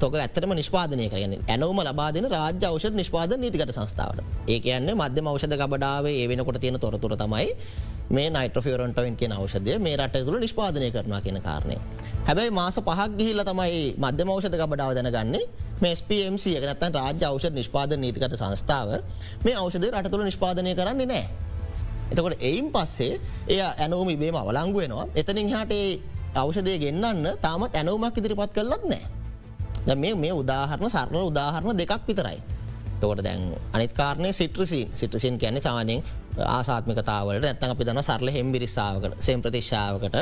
B: තොක ඇත්තම නිෂ්පාදනය කරන ඇනවම ලබාදන රාජ්‍ය අවෂ නිෂ්පාද නීතිකට සංස්ථාවට. ඒ කියන්නේ මධ්‍යම අවෂධ ගබඩාවේ ඒ වෙනකොට තියෙන තොරතුර තමයි මේ නයිට්‍රෆියරන්ටයින් කිය අවෂදය මේ රට තුළ නිෂ්පාදනය කරනවා කියන කාරණය. හැබැයි මාස පහක් ගිහිල්ල තමයි මධ්‍යම අවෂධ ගබඩාව දැනගන්නේ. මේ SPMC එකනත්තන් රාජ්‍ය අවෂ නිෂ්පාද නීතිකට සංස්ථාව මේ අවෂදය රට තුළ නිෂ්පාදනය කරන්නේ නෑ එතකොට එයින් පස්සේ එය ඇනෝම ඉබේම අවලංගු වෙනවා. එතනින් හටේ අවෂදය ගෙන්න්න තාමත් ඇනවමක් ඉදිරිපත් කරලත් නෑ මේ මේ උදාහරණ සරල උදාහරණ දෙකක් විතරයි. තෝට දැන් අනිකාරණය සිට්‍රසින්. සිටසින් කියැනෙ සාමානයෙන් ආසාත්මිකතාවලට ඇත්තන් අපි දන්න සරල හෙම්බිරිස්සාාවකට සෙම් ප්‍රතිශ්ාවකට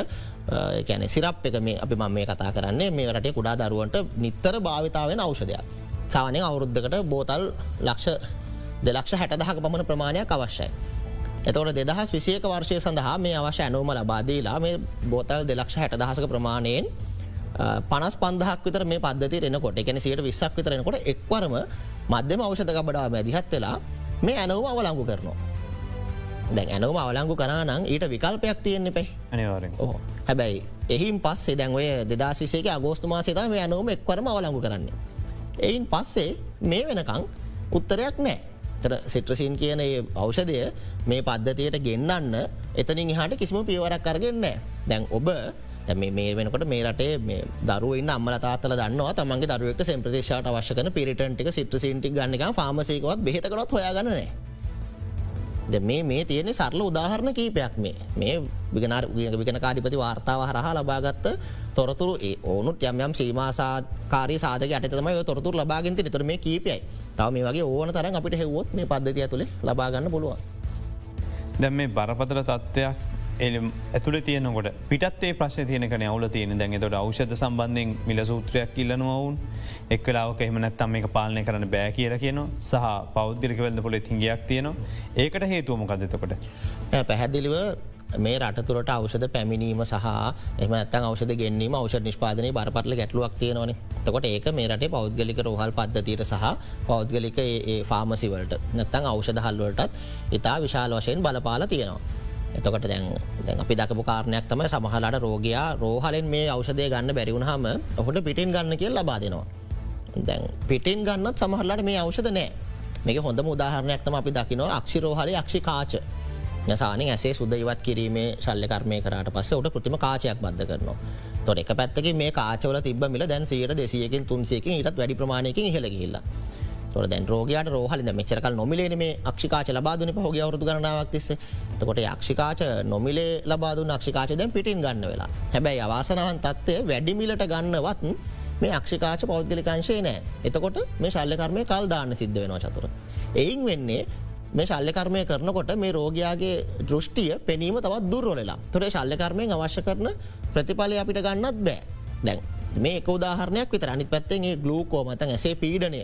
B: කැන සිරප් එක මේ අපි මම මේ කතා කරන්නේ මේ රටේ කුඩා දරුවන්ට නිත්තර භාවිතාවෙන අවෂදයක් සාවනය අවුරුද්ධකට බෝතල් ලක්ෂ දෙලක්ෂ හැටදහක පමණ ප්‍රමාණයක් අවශ්‍යයි එතවට දෙදහස් විසියක වර්ෂය සඳහා මේ අවශ්‍ය ඇනුවම ලබාදීලා මේ බෝතල් දෙලක්ෂ හැට දහසක ප්‍රමාණයෙන් පනස් පන්දහක් විතර මේ පද්ධති රෙනකොට එකන සියට විස්සක් විතරෙනකොට එක්වරම මධ්‍යම අවෂධ ගබඩා මැදිහත් වෙලා මේ ඇනවම අවලංගු කරනවා. දැන් ඇනවම අවලංගු කරනම් ඊට විකල්පයක් තියෙන්න්න පේ
A: අනිවාරෙන්
B: ඕ හැබැයි එහින් පස්සේ දැන්වය දෙදස් විසේක අගෝස්තු මාසේත මේ ඇනවම එක්වරම අවලංගු කරන්නේ. එයින් පස්සේ මේ වෙනකං උත්තරයක් නෑ. සිට්‍රසින් කියන අවෂදය මේ පද්ධතියට ගෙන්න්න එතනින් හට කිසිම පියවරක් කරගන්න දැන් ඔබ මේ වෙනකට මේ රටේ දරුවන්න අම්මල තාතල දන්නවා තමන්ගේ දරුවට සම්ප්‍රදේශට අවශ්‍යකන පිරිටන්ටික සිට්‍රසින්ටි ගන්නක පාමසයකවත් බෙහතකරත් හොයාගන්නනෑ මේ මේ තියෙන සරල උදාහරණ කීපයක් මේ. මේ විගනාර විගෙන කාඩිපති වාර්තාව හරහා ලබාගත්ත තොරතුරු ඕනුත් යම් සීමසාකාරී සාධක අටතම තොරතුර ලබාගෙන්ට නිතර මේ කීපයයි. තව මේ වගේ ඕන තරන් අපිට හෙවොත් මේ පද්ධතිය තුළ ලබාගන්න පුළුවන්.
A: දැම් මේ බරපතල තත්ත්වයක් එලම් ඇතුළ තියනකොට පිටේ ප්‍රශ් තියනක අවුල තියෙන. දැන් තොට අවෂධ සම්බන්ධයෙන් මිල සූත්‍රයක් ඉල්ලනවවුන් එක්ලාවක එහමනැත්තම් මේ පාලනය කරන බෑ කියල කියන සහ පෞද්ගික වෙල්ද පොල තිංගයක් තියෙනවා. ඒකට හේතුවමකදතකොට
B: පැහැදිලිව මේ රටතුරට අවෂධ පැමිණීම සහ එම ඇත්තන් අවෂධ ගෙන්වීම අවෂ නිෂ්පාදනය බරපටල ගැටලුවක් තියෙනවන. තකොට ඒක මේ රටේ පෞද්ගලික රෝහල් පද්ධතියට සහ පෞද්ගලික ෆාමසිවලට නැත්තං අවෂධ හල්වලටත් ඉතා විශාල වශයෙන් බලපාල තියෙනවා. එතකට දැන් දැන් අපි දකපු කාරණයක් තම සමහලාට රෝගයා රෝහලෙන් මේ අවෂදය ගන්න බැරිවුණහම ඔහුට පිටින් ගන්න කිය ලබා දෙනවා. දැන් පිටින් ගන්නත් සමහරලාට මේ අවෂද නෑ. මේක හොඳ උදාහරණයක්තම අපි දකිනවා අක්ෂි රෝහල අක්ෂි කාච. සාන ඇසේ සුද ඉවත් කිරීමේ ශල්ලකර්මය කරට පස්ස ට කෘතිම කාචයක් බද්ධ කරනවා. තොර එක පැත්තක මේ කාචවල තිබ මිල දැන් සීට දෙසියකින් තුන්සේකින් ඉටත් වැඩි ප්‍රමාණයකින් හිලගහිල්ලා තොර දැන් රෝගයට රෝහල මෙචරකල් නොමිලේ මේ අක්ෂිකාච ලබාදුන පහොගේ අවුදු කරනාවක් තිස්ස. තකොට අක්ෂිකාච නොමිලේ ලබාදු අක්ෂිකාච දැන් පිටින් ගන්න වෙලා. හැබැයි අවාසනවන් තත්වය වැඩිමිලට ගන්නවත් මේ අක්ෂිකාච පෞද්ගලිකංශය නෑ. එතකොට මේ ශල්ලකර්මය කල් දාන්න සිද්ධ වෙනවා චතුර. එයින් වෙන්නේ මේ ශල්ලකර්මය කරනකොට මේ රෝගයාගේ දෘෂ්ටිය පෙනීම තවත් දුර්වලලා තොරේ ශල්ලකර්මයෙන් අවශ්‍ය කරන ප්‍රතිඵලය අපිට ගන්නත් බෑ. දැන් මේ එක උදාහරණයක් විතර. අනිත් පැත්තෙන්ගේ ගලූකෝමත ඇසේ පීඩනය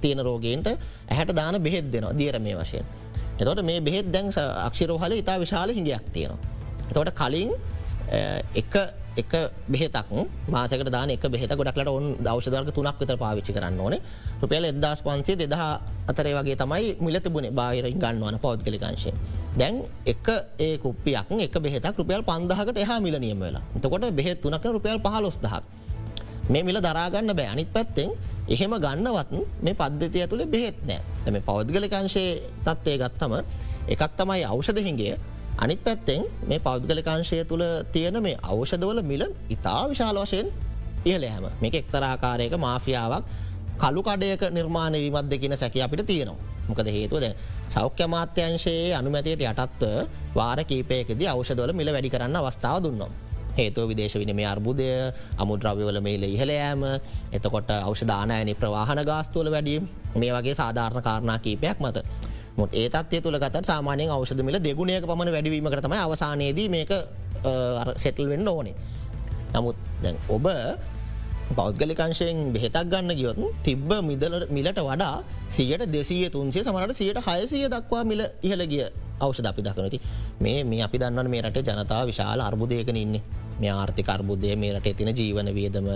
B: තියෙන රෝගේන්ට ඇහැට දාන බෙහෙත් දෙනවා දියර මේ වශයෙන්. එතොට මේ බෙහෙත් දැන් අක්ෂිරෝහල ඉතා විශාල හිඟයක් තියෙනවා. එතවට කලින් එක එක බෙහෙතක් මාසක දාන එක බෙහෙත ගොඩක්ලට ඔන් දවශදර්ග තුනක් විතර පාවිච්චි කරන්න ඕන රුපියල් එදදාස් පන්සේ දෙදහ අතරේ වගේ තමයි මිල තිබුණ බාහිරින් ගන්නවන පෞද්ගලිකංශය. දැන් එක ඒ කුප්පියක් එක බෙහෙතක් රුපියල් පන්දහකට එහා මිල නියම වෙලා තකොට බෙහෙත් තුනක රුපියල් පහලොස්දහක්. මේ මිල දරාගන්න බෑ. අනිත් පැත්තෙන් එහෙම ගන්නවත් මේ පද්ධතිය තුළ බෙහෙත් නෑ. මේ පෞද්ගලිකංශයේ තත්වය ගත්තම එකක් තමයි අවෂදහිගේ අනිත් පැත්තෙන් මේ පෞද්ගලිකාංශය තුළ තියෙන මේ අවෂදවල මිල ඉතා විශාල වශයෙන් ඉහල හැම. මේක එක්තරාකාරයක මාෆියාවක් කළු කඩයක නිර්මාණ වීමත් දෙකින සැක අපිට තියෙනවා. මොකද හේතුවද සෞඛ්‍ය මාත්‍යංශයේ අනුමැතියට යටත්ව වාර කීපයකෙද අවෂදවල මිල වැඩි කරන්න අවස්ථාව දුන්නවා. හේතුව විදේශ විනිමේ අර්බුදය අමුද්‍රව්‍යවල මේල ඉහලයෑම එතකොට අවෂධානයනි ප්‍රවාහන ගාස්තුවල වැඩීම් මේ වගේ සාධාරණ කාරණා කීපයක් මත. මුත් ඒතත්ය තුළ ගත සාමානයෙන් අවෂද මිල දෙගුණයක පමණ වැඩවීම කරතම අවසානයේදී මේක සෙටල් වෙන්න ඕනේ. නමුත් දැන් ඔබ පෞද්ගලිකංශයෙන් බෙහෙතක් ගන්න ගියොත් තිබ්බ මිදල මිලට වඩා සියට දෙසිය තුන්සේ සමට සියට හයසිය දක්වා මිල ඉහළ ගිය අවෂද අපි දකනති මේ මේ අපි දන්නවන මේ රට ජනතාව විශාල අර්බුදයකන ඉන්නේ. මේ ආර්ථික අර්බුදය මේ රට තින ජීවන වියදම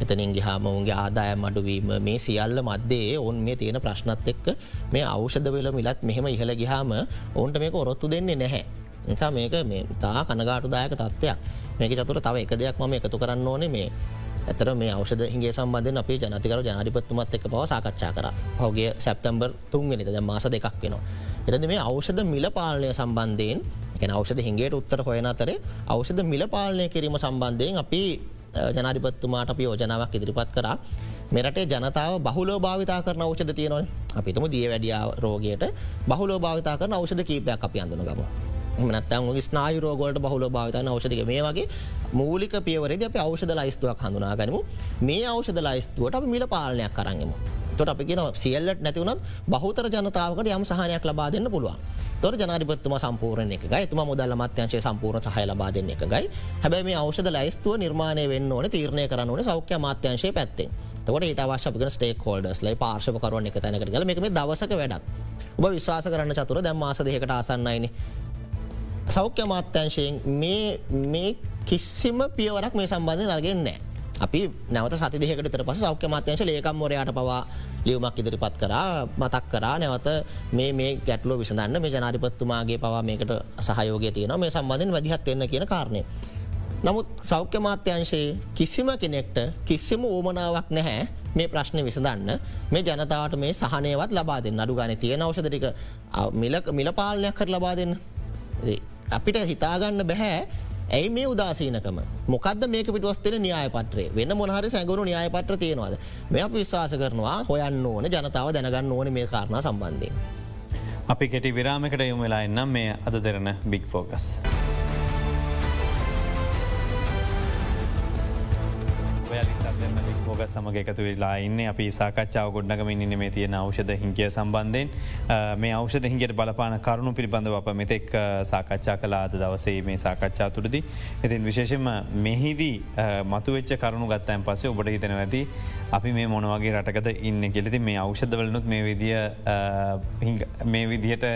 B: එතනින් ගහම ඔුන්ගේ ආදායම් අඩුවීම මේ සියල්ල මධ්‍යේ ඔවන් මේ තියෙන ප්‍රශ්නත් එක්ක මේ අවෂද වෙල මිලත් මෙහෙම ඉහළ ගහාම ඔවන්ට මේක ඔරොත්තු දෙන්නේ නැහැ. නිසා මේක මේ තා කනගාටුදායක තත්ත්වයක්. මේක චතුර තව එක දෙයක් මම එකතු කරන්න ඕනේ මේ ඇතර මේ අවෂද හිගේ සම්බන්ධ අපේ ජනතිකර ජනාධිපත්තුමත් එක බව සාකච්ඡා කර. හෝගේ සැප්තම්බර් තුන්ගෙනද ද මාස දෙකක් වෙනවා. එතද මේ අවෂද මිල පාලනය සම්බන්ධයෙන් ගැන අවෂද හිගේට උත්තර හොයන අතරේ අවෂද මිල පාලනය කිරීම සම්බන්ධයෙන් අපි ජනාධිපත්තුමාට අපි යෝජනාවක් ඉදිරිපත් කරා. මෙරටේ ජනතාව බහුලෝ භාවිතා කරන ෞෂධ තියෙනවන. අපිතුම දිය වැඩියා රෝගයට බහුලෝ භාවිතා කරන ෞෂධ කීපයක් අපි අඳන ගම. නත්තම් ස්නායු රෝගලට බහුල භාවිතන ෞෂධක මේ වගේ මූලික පියවරද අප ෞෂධ ලයිස්තුවක් හඳුනා ගනමු. මේ ෞෂධ ලයිස්තුවට අප මිල පාලනයක් කරන්ගම තොට අපි කියෙන සියල්ලට නැතිවුණත් බහතර ජනතාවකට යම් සහනයක් ලබා දෙන්න පුළුවන්. තොර ජනාධිපත්තුම සම්පූර්ණ එක ගයි තුම මුදල් මත්‍යංශය සම්පූර්ණ සහය ලබා දෙන්න එක ගයි හැබැ මේ ෞෂධ ලයිස්තුව නිර්මාණය වෙන්න ඕන තීරණය කරන්න ඕන සෞඛ්‍ය මාත්‍යංශය පැත්තේ තකට ඊට අවශ්‍යපික ස්ටේක් හෝල්ඩස් ලයි පාර්ශවකරුවන් එක තැනකට ගල මේකම දවසක වැඩක්. ඔබ විශවාස කරන්න චතුර දැම් මාස දෙකට ආසන්නයින. සෞඛ්‍ය මාත්‍යංශයෙන් මේ කිසිම පියවරක් මේ සම්බන්ධය නරගෙන්නෑ. අපි නැවත සති දෙකට තර පස සෞඛ්‍ය මාත්‍යංශ ලේකම් මොරයාට පවා ලියවමක් ඉදිරිපත් කරා මතක් කරා. නැවත මේ මේ ගැටලෝ විසඳන්න මේ ජනාධිපත්තුමාගේ පවා මේකට සහයෝගය තියෙන මේ සම්බන්ධෙන් වැදිහත් එන්න කියන කාරණය. නමුත් සෞඛ්‍ය මාත්‍යංශයේ කිසිම කෙනෙක්ට කිසිම ඕමනාවක් නැහැ මේ ප්‍රශ්නය විසඳන්න. මේ ජනතාවට මේ සහනයවත් ලබා දෙන්න. අඩු ගන තියෙන අවසදටික මිල පාලනයක් කර ලබා දෙන්න. අපිට හිතාගන්න බැහැ ඇයි මේ උදාසීනකම මොකද මේක පිටවස්තෙන න්‍යායපත්‍රේ වෙන මොහර සැගුණු න්‍යායපත්‍ර තියෙනවාද මෙ අප විශ්වාස කරනවා හොයන්න ඕන ජනතාව දැනගන්න ඕන මේ කාරණ සම්බන්ධය.
A: අපි කෙටි විරාමකට යොම වෙලා එන්නම් මේ අද දෙරන බික් ෆෝකස්. ෝග සමග එකතු වෙලා ඉන්න අපි සාකච්ඡාව ගොඩ්නගමින් ඉන්න මේ තියෙන අවෂධ හිංකය සම්බන්ධයෙන් මේ අවෂධ හිංගට බලපාන කරුණු පිළිබඳව අප මෙතෙක් සාකච්ඡා කලාද දවසේ මේ සාකච්ඡා තුරදි. ඉතින් විශේෂෙන්ම මෙහිදී මතුවෙච්ච කරුණු ගත්තයන් පස්සේ ඔබට හිතන ඇති අපි මේ මොනවගේ රටකද ඉන්න කෙලෙති මේ අවෂධවලනුත් මේ විදිිය මේ විදිහට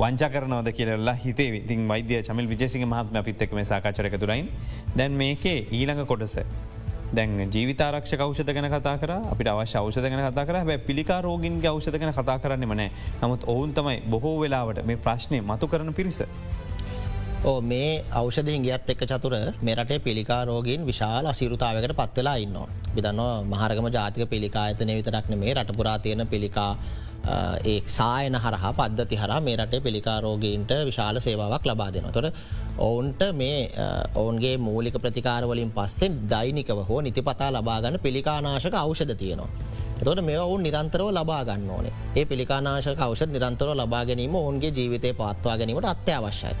A: වංචකරනවද කියරලා හිතේ ඉතින් වෛද්‍ය චමිල් විජේසික මහත්ම පිත්තක මේ සාකච්චරක තුරයින් දැන් මේකේ ඊළඟ කොටස. දැන් ජීවිතාරක්ෂ කෞෂත ගැන කතා කර අපිට අවශ්‍ය අවෂද ගැන කතා කර බැ පිළිකා රෝගින් අවෂද ගැන කතා කරන්න මනෑ නමුත් ඔවුන් තමයි බොහෝ වෙලාවට මේ ප්‍රශ්නය මතු කරන පිරිස.
B: ඕ මේ අවෂධයෙන් ගියත් එක්ක චතුර මෙරටේ පිළිකා රෝගීන් විශාල අසිරුතාවකට පත්වෙලා ඉන්නවා. බිදන්නවා මහරගම ජාතික පිළිකා ඇතන විතරක්න මේ රටපුරා තියෙන පිළිකා ඒ සායන හරහා පද්ධති හර මේ රටේ පිළිකාරෝගීන්ට විශාල සේවාවක් ලබා දෙන. තොට ඔවුන්ට මේ ඔවුන්ගේ මූලික ප්‍රතිකාරවලින් පස්සෙන් දෛනිකව හෝ නිතිපතා ලබාගන්න පිළිකානාශක අවෂධ තියෙනවා. තොට මේ ඔවුන් නිරන්තරව ලබා ගන්න ඕනේ ඒ පිළිකානාශක අවෂ නිරන්තරව ලබා ගැනීම ඔවුන්ගේ ජීවිතය පත්වා ගැනීමට අත්‍යවශ්‍යයි.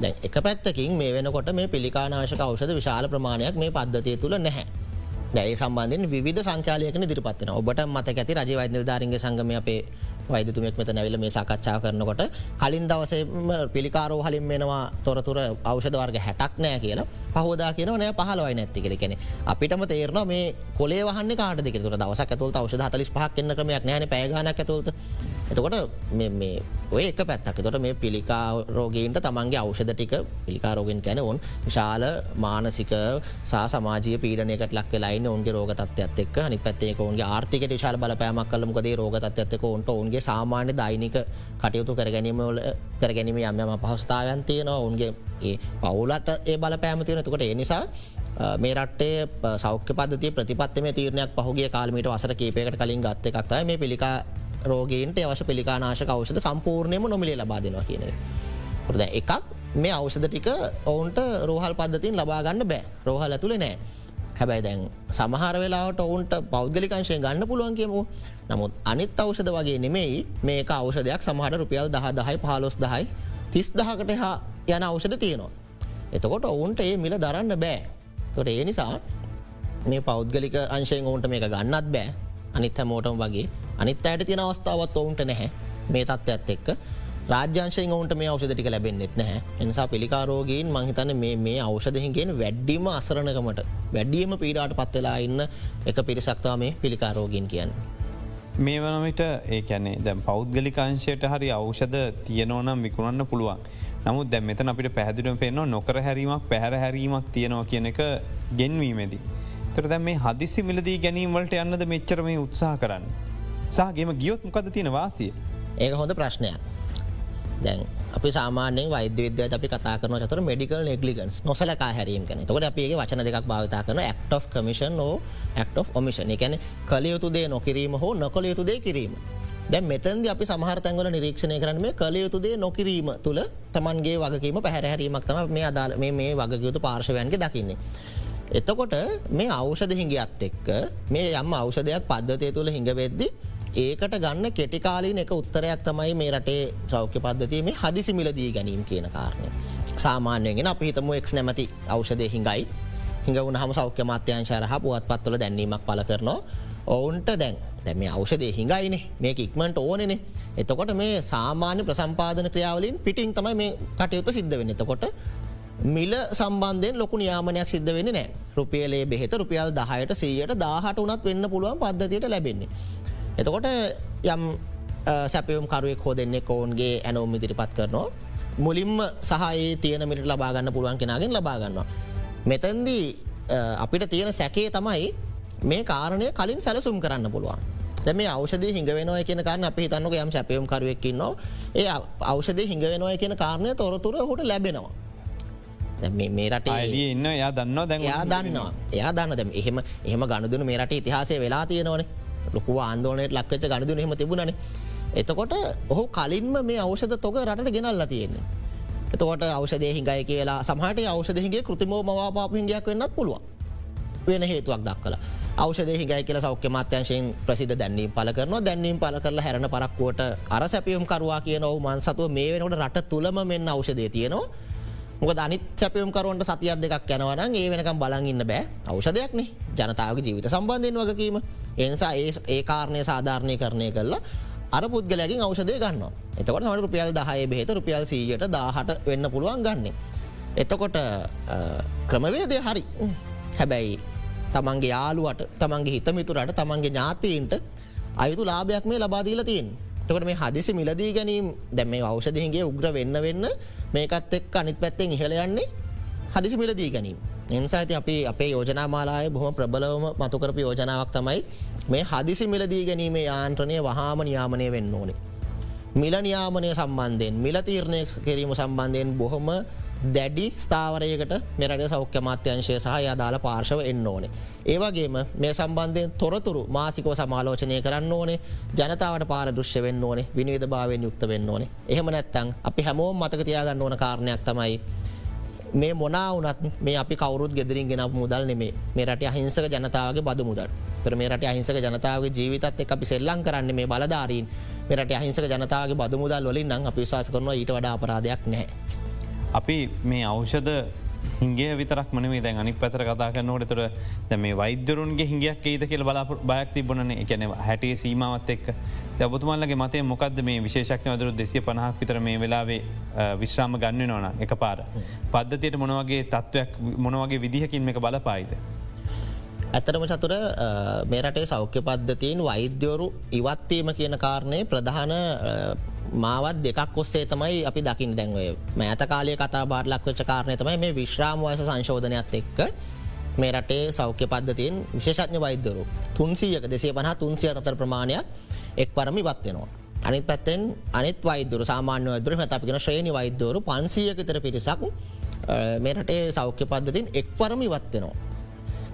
B: දැ එක පැත්තකින් මේ වෙනකොට මේ පිළිකානාශක අවෂද විශාල ප්‍රමාණයක් මේ පද්ධතිය තුළ නැහැ. දැයි සම්බන්ධෙන් විධ සංකාලයකන දිරිපත්වන ඔබට මත ඇති රජ වෛද්‍ය ධාරග සංගම අපේ වෛදතුමෙක් මෙත නැවිල මේ සාකච්ඡා කරනකොට කලින් දවසේම පිළිකාරෝ හලින් වෙනවා තොරතුර අවෂධ වර්ග හැටක් නෑ කියලා. පහෝදා කියන නෑ පහලවයි නැති කෙ කෙනෙ අපිටම තේරන මේ කොලේ වහන්න කාට දෙක තුර දවස ඇතුල් අවෂධ හතලිස් පහක් කන්න ක්‍රමයක් නෑන පැගනක් ඇතුළත. එතකොට මේ ඔය එක පැත්තක්. තොට මේ පිළිකා රෝගීන්ට තමන්ගේ අවෂධ ටික පිළිකාරෝගෙන් කැන ඔවන් විශාල මානසික සා සමාජය පීඩනයකට ලක් ලයින්න ඔන්ගේ රෝගතත්වයක් එක් හනි පැත්තේ ඔන්ගේ ආර්ථික විශාල බලපෑමක් කලමකදේ රෝගතත්වක ඔන්ට ඔන්ගේ සාමාන්‍ය දෛනික කටයුතු කරගැනීමවල කරගැනීම යම්යම පහස්ථාවයන් තියෙනවා. ඔන්ගේ ඒ පවුලට ඒ බලපෑම තියෙන තුකට ඒ නිසා මේ රටේ සෞඛ්‍ය පද්ධති ප්‍රතිපත්ම තීරණයක් පහුගේ කාලමට වසර කීපයකට කලින් ගත්ත එකක්තයි මේ පිළිකා රෝගීන්ට අවශ්‍ය පිළිකානාශක අවෂද සම්පූර්ණයම නොමිලේ ලබාදෙනවා කියන. ොද එකක් මේ අවෂද ටික ඔවුන්ට රෝහල් පද්ධතින් ලබාගන්න බෑ. රෝහල් ඇතුළ නෑ. හැබැයි දැන් සමහර වෙලාට ඔවුන්ට පෞද්ගලිකංශය ගන්න පුළුවන් කියමු. නමුත් අනිත් අවෂද වගේ නෙමෙයි මේක අවෂදයක් සමහට රුපියල් දහ දහයි පාලොස් දහයි තිස් දහකට හා යන අවෂද තියෙනවා. එතකොට ඔවුන්ට ඒ මිල දරන්න බෑ. තොට ඒ නිසා මේ පෞද්ගලික අංශයෙන් ඔවුන්ට මේක ගන්නත් බෑ. අනිත් හැමෝටම වගේ අනිත් අයට තියෙන අවස්ථාවත් ඔවුන්ට නැහැ. මේ තත්ව ඇත් එක්ක. රාජ්‍යංශයෙන් ඔවුන්ට මේ අවෂධටික ලැබෙන්න්නෙත් නැහැ එනිසා පිළිකාරෝගීන් මහිතන මේ අවෂදහිගෙන් වැඩ්ඩීම අසරණකමට වැඩ්ඩියම පීඩාට පත්වෙලා ඉන්න එක පිරිසක්තා මේ පිළිකාරෝගීන් කියන්න.
A: මේ වනමිට ඒ ඇනේ දැම් පෞද්ගලිකාංශයට හරි අවෂධ තියනෝනම් විකුණන්න පුළුවන්. නමුත් දැම් මෙතන අපිට පැහදිලුව පෙන්නවා නොකර හැරීමක් පැහැර හැරීමක් තියෙනවා කියන එක ගෙන්වීමේදී. තර දැම් මේ හදිසි මිලදී ගැනීමවලට යන්නද මෙච්චර මේ උත්සාහ කරන්න. සහගේම ගියොත් මොකද තියෙන වාසිය.
B: ඒක හොඳ ප්‍රශ්නයක්. දැන් අපි සාමානය වෛද්‍ය අපි කතා කරන චතර මෙඩිකල් නෙගලිගන්ස් නොසලකා හැරීම කන තකට අපගේ වචන දෙකක් භාවිතා කරන ක්් of කමිෂන් ෝ ක්් of ඔමිෂන් එකැන කලයුතු දේ නොකිරීම හෝ නොකළ යුතු දේ කිරීම. දැ මෙතන්ද අපි සමහරතැන්ගල නිරීක්ෂණය කරන මේ කළ යුතුදේ නොකිරීම තුළ තමන්ගේ වගකීම පැහැරහැරීමක් තම මේ අදාල මේ වගයුතු පාර්ශවයන්ගේ දකින්නේ. එතකොට මේ අවෂධ හිඟියත් එක්ක මේ යම් අවෂධයක් පද්ධතිය තුළ හිඟවෙද්දි ඒකට ගන්න කෙටිකාලීන එක උත්තරයක් තමයි මේ රටේ සෞඛ්‍ය පද්ධතිය මේ හදිසි මිලදී ගැනීම කියන කාරණය. සාමාන්‍යයෙන් අප හිතම එක් නැමති අවෂධය හිඟයි. හිඟ වුණ හම සෞඛ්‍ය මාත්‍යංශයරහ පුවත් පත්වල දැන්වීමක් පල කරනවා. ඔවුන්ට දැන් දැම අවෂදය හිඟයින. මේ ඉක්මට ඕනෙන. එතකොට මේ සාමාන්‍ය ප්‍රසම්පාදන ක්‍රියාවලින් පිටිං තමයි මේ කටයුතු සිද්ධ වෙන එතකොට මිල සම්බන්ධයෙන් ලොකු නියාමනයක් සිද්ධ වෙන නෑ රුපියලේ බෙහෙත රුපියල් දහයට සීයට දාහට උනත් වෙන්න පුළුවන් පද්ධතියට ලැබෙන්නේ. එතකොට යම් සැපයුම් කරුවෙක් හෝ දෙන්නේ ඔවුන්ගේ ඇනෝම් ඉදිරිපත් කරනවා. මුලින්ම සහයේ තියන මිට ලබාගන්න පුළුවන් කෙනගෙන් ලබාගන්නවා. මෙතැන්දී අපිට තියෙන සැකේ තමයි මේ කාරණය කලින් සැලසුම් කරන්න පුළුවන්. මේ අවෂද හිඟවෙනවා කියන කාරන අපි හිතන්නක යම් සැපයුම් කරුවක්කින්නවා ඒ අවෂදය හිඟවෙනවා කියන කාරණය තොරතුර හොට ලැබෙනවා. මේ රට
A: ඉන්න යා දන්න දැන්
B: යා දන්නවා. එයා දන්න දැම එහෙම එහෙම ගණදුන මේ රට ඉතිහාසය වෙලා තියෙනවන ලොකුව ආන්දෝනයට ලක්වෙච්ච ගණදුන හෙම තිබුණන එතකොට ඔහු කලින්ම මේ අවෂද තොක රට ගෙනල්ලා තියෙන්නේ. එතකොට අවෂදය හිඟයි කියලා සමහට අවෂදහිගේ කෘතිමෝ මවාපාප හිගයක් වෙන්නත් පුළුවන් වෙන හේතුවක් දක්කලා. අවෂදය හිගයි කියල සෞඛ්‍ය මාත්‍යංශයෙන් ප්‍රසිද දැන්නීම් පල කරන දැන්නීම් පල කරලා හැරන පරක්කුවට අර සැපියම් කරවා කියන ඔවු මන් සතුව මේ වෙනට රට තුළම මෙන්න අවෂදය තියෙනවා මොක අනිත් සැපයම් කරුවන්ට සතියක් දෙකක් යනවන ඒ වෙනකම් බලගන්න බෑ. අවෂදයක්නේ ජනතාවගේ ජීවිත සම්බන්ධයෙන් වගකීම එනිසා ඒ ඒ කාරණය සාධාරණය කරණය කරලා අර පුද්ගලයකින් අවෂදය ගන්න එතකොට සමට රුපියල් දහය බෙහෙත රුපියල් සීයට දාහට වෙන්න පුළුවන් ගන්න. එතකොට ක්‍රමවේදය හරි. හැබැයි තමන්ගේ යාලුවට තමන්ගේ හිතමිතුරට තමන්ගේ ඥාතීන්ට අයුතු ලාභයක් මේ ලබාදීල තියෙන් තකට මේ හදිසි මිලදී ගැනීම් දැම මේ අවෂදහිගේ උග්‍ර වෙන්න වෙන්න මේකත් එක් අනිත් පැත්තෙන් ඉහළ යන්නේ හදිසි මිලදී ගැනීම. එනිසා ඇති අපි අපේ යෝජනාමාලාය බොහම ප්‍රබලවම මතුකරප යෝජනාවක් තමයි මේ හදිසි මිලදී ගැනීමේ යාන්ත්‍රණය වහාම නියාමනය වෙන්න ඕනේ. මිල නියාමනය සම්බන්ධයෙන් මිල තීරණය කිරීම සම්බන්ධයෙන් බොහොම දැඩි ස්ථාවරයකට මෙරට සෞඛ්‍ය මාත්‍යංශය සහ අදාළ පාර්ශව එන්න ඕනේ. ඒවගේම මේ සම්බන්ධයෙන් තොරතුරු මාසිකෝ සමාලෝචනය කරන්න ඕනේ ජනතාවට පාර දෘශ්‍ය වෙන්න ඕනේ විනිවිධ භාවයෙන් යුක්ත වෙන්න ඕනේ එහෙම නැත්තං අපි හැමෝම් මතක තියාගන්න ඕන කාරණයක් තමයි මේ මොනාවනත් මේ අපි කවරුත් ගෙදරින් ගෙන මුදල් නෙමේ මේ රට අහිංසක ජනතාවගේ බද මුදල් තර මේ රට අහිංසක ජනතාවගේ ජීවිතත් එක් අපි සෙල්ලං කරන්න මේ බලධාරීන් මෙරට අහිංසක ජනතාවගේ බද මුදල් වලින් නම් අපි විශවාස කරනවා ඊට වඩා අපරාධයක් නැහැ.
A: අපි මේ අවෂධ හිගේ විතරක් මනේ දැන් අනි පැතර කතා කරනවට තුර දැ මේ වෛද්‍යරුන්ගේ හිගයක් ඒද කියල බලා බයක් තිබනන එකන හැටේ සීමාවත් එක් දැබතුමල්ලගේ මතය මොකද මේ විශේෂක්න වදරු දෙසිය පනහක් විතර මේ වෙලාවේ විශ්‍රාම ගන්න නොන එක පාර පද්ධතියට මොනවගේ තත්ත්වයක් මොනවගේ විදිහකින් එක බලපායිද.
B: ඇතරම චතුර මේ රටේ සෞඛ්‍ය පද්ධතියෙන් වෛද්‍යවරු ඉවත්වීම කියන කාරණය ප්‍රධාන මාවත් දෙකක් ඔස්සේ තමයි අපි දකිින් දැන්වය මෑත කාලය කතා බාර්ලක් වෙච්ච කාරණය තමයි මේ විශ්‍රාම වයස සංශෝධනයක් එක්ක මේ රටේ සෞඛ්‍ය පද්ධතියෙන් විශේෂඥ වෛද්‍යරු තුන්සියක දෙසේ පහ තුන්සිය අතර ප්‍රමාණයක් එක් පරමි වත්වෙනවා. අනිත් පැත්තෙන් අනිත් වෛදුර සාමාන්‍ය දුර මතපිගෙන ශ්‍රේණි වෛද්‍යවරු පන්සියකතර පිරිසක් මේ රටේ සෞඛ්‍ය පද්ධතින් එක් පරමි වත්වෙනවා.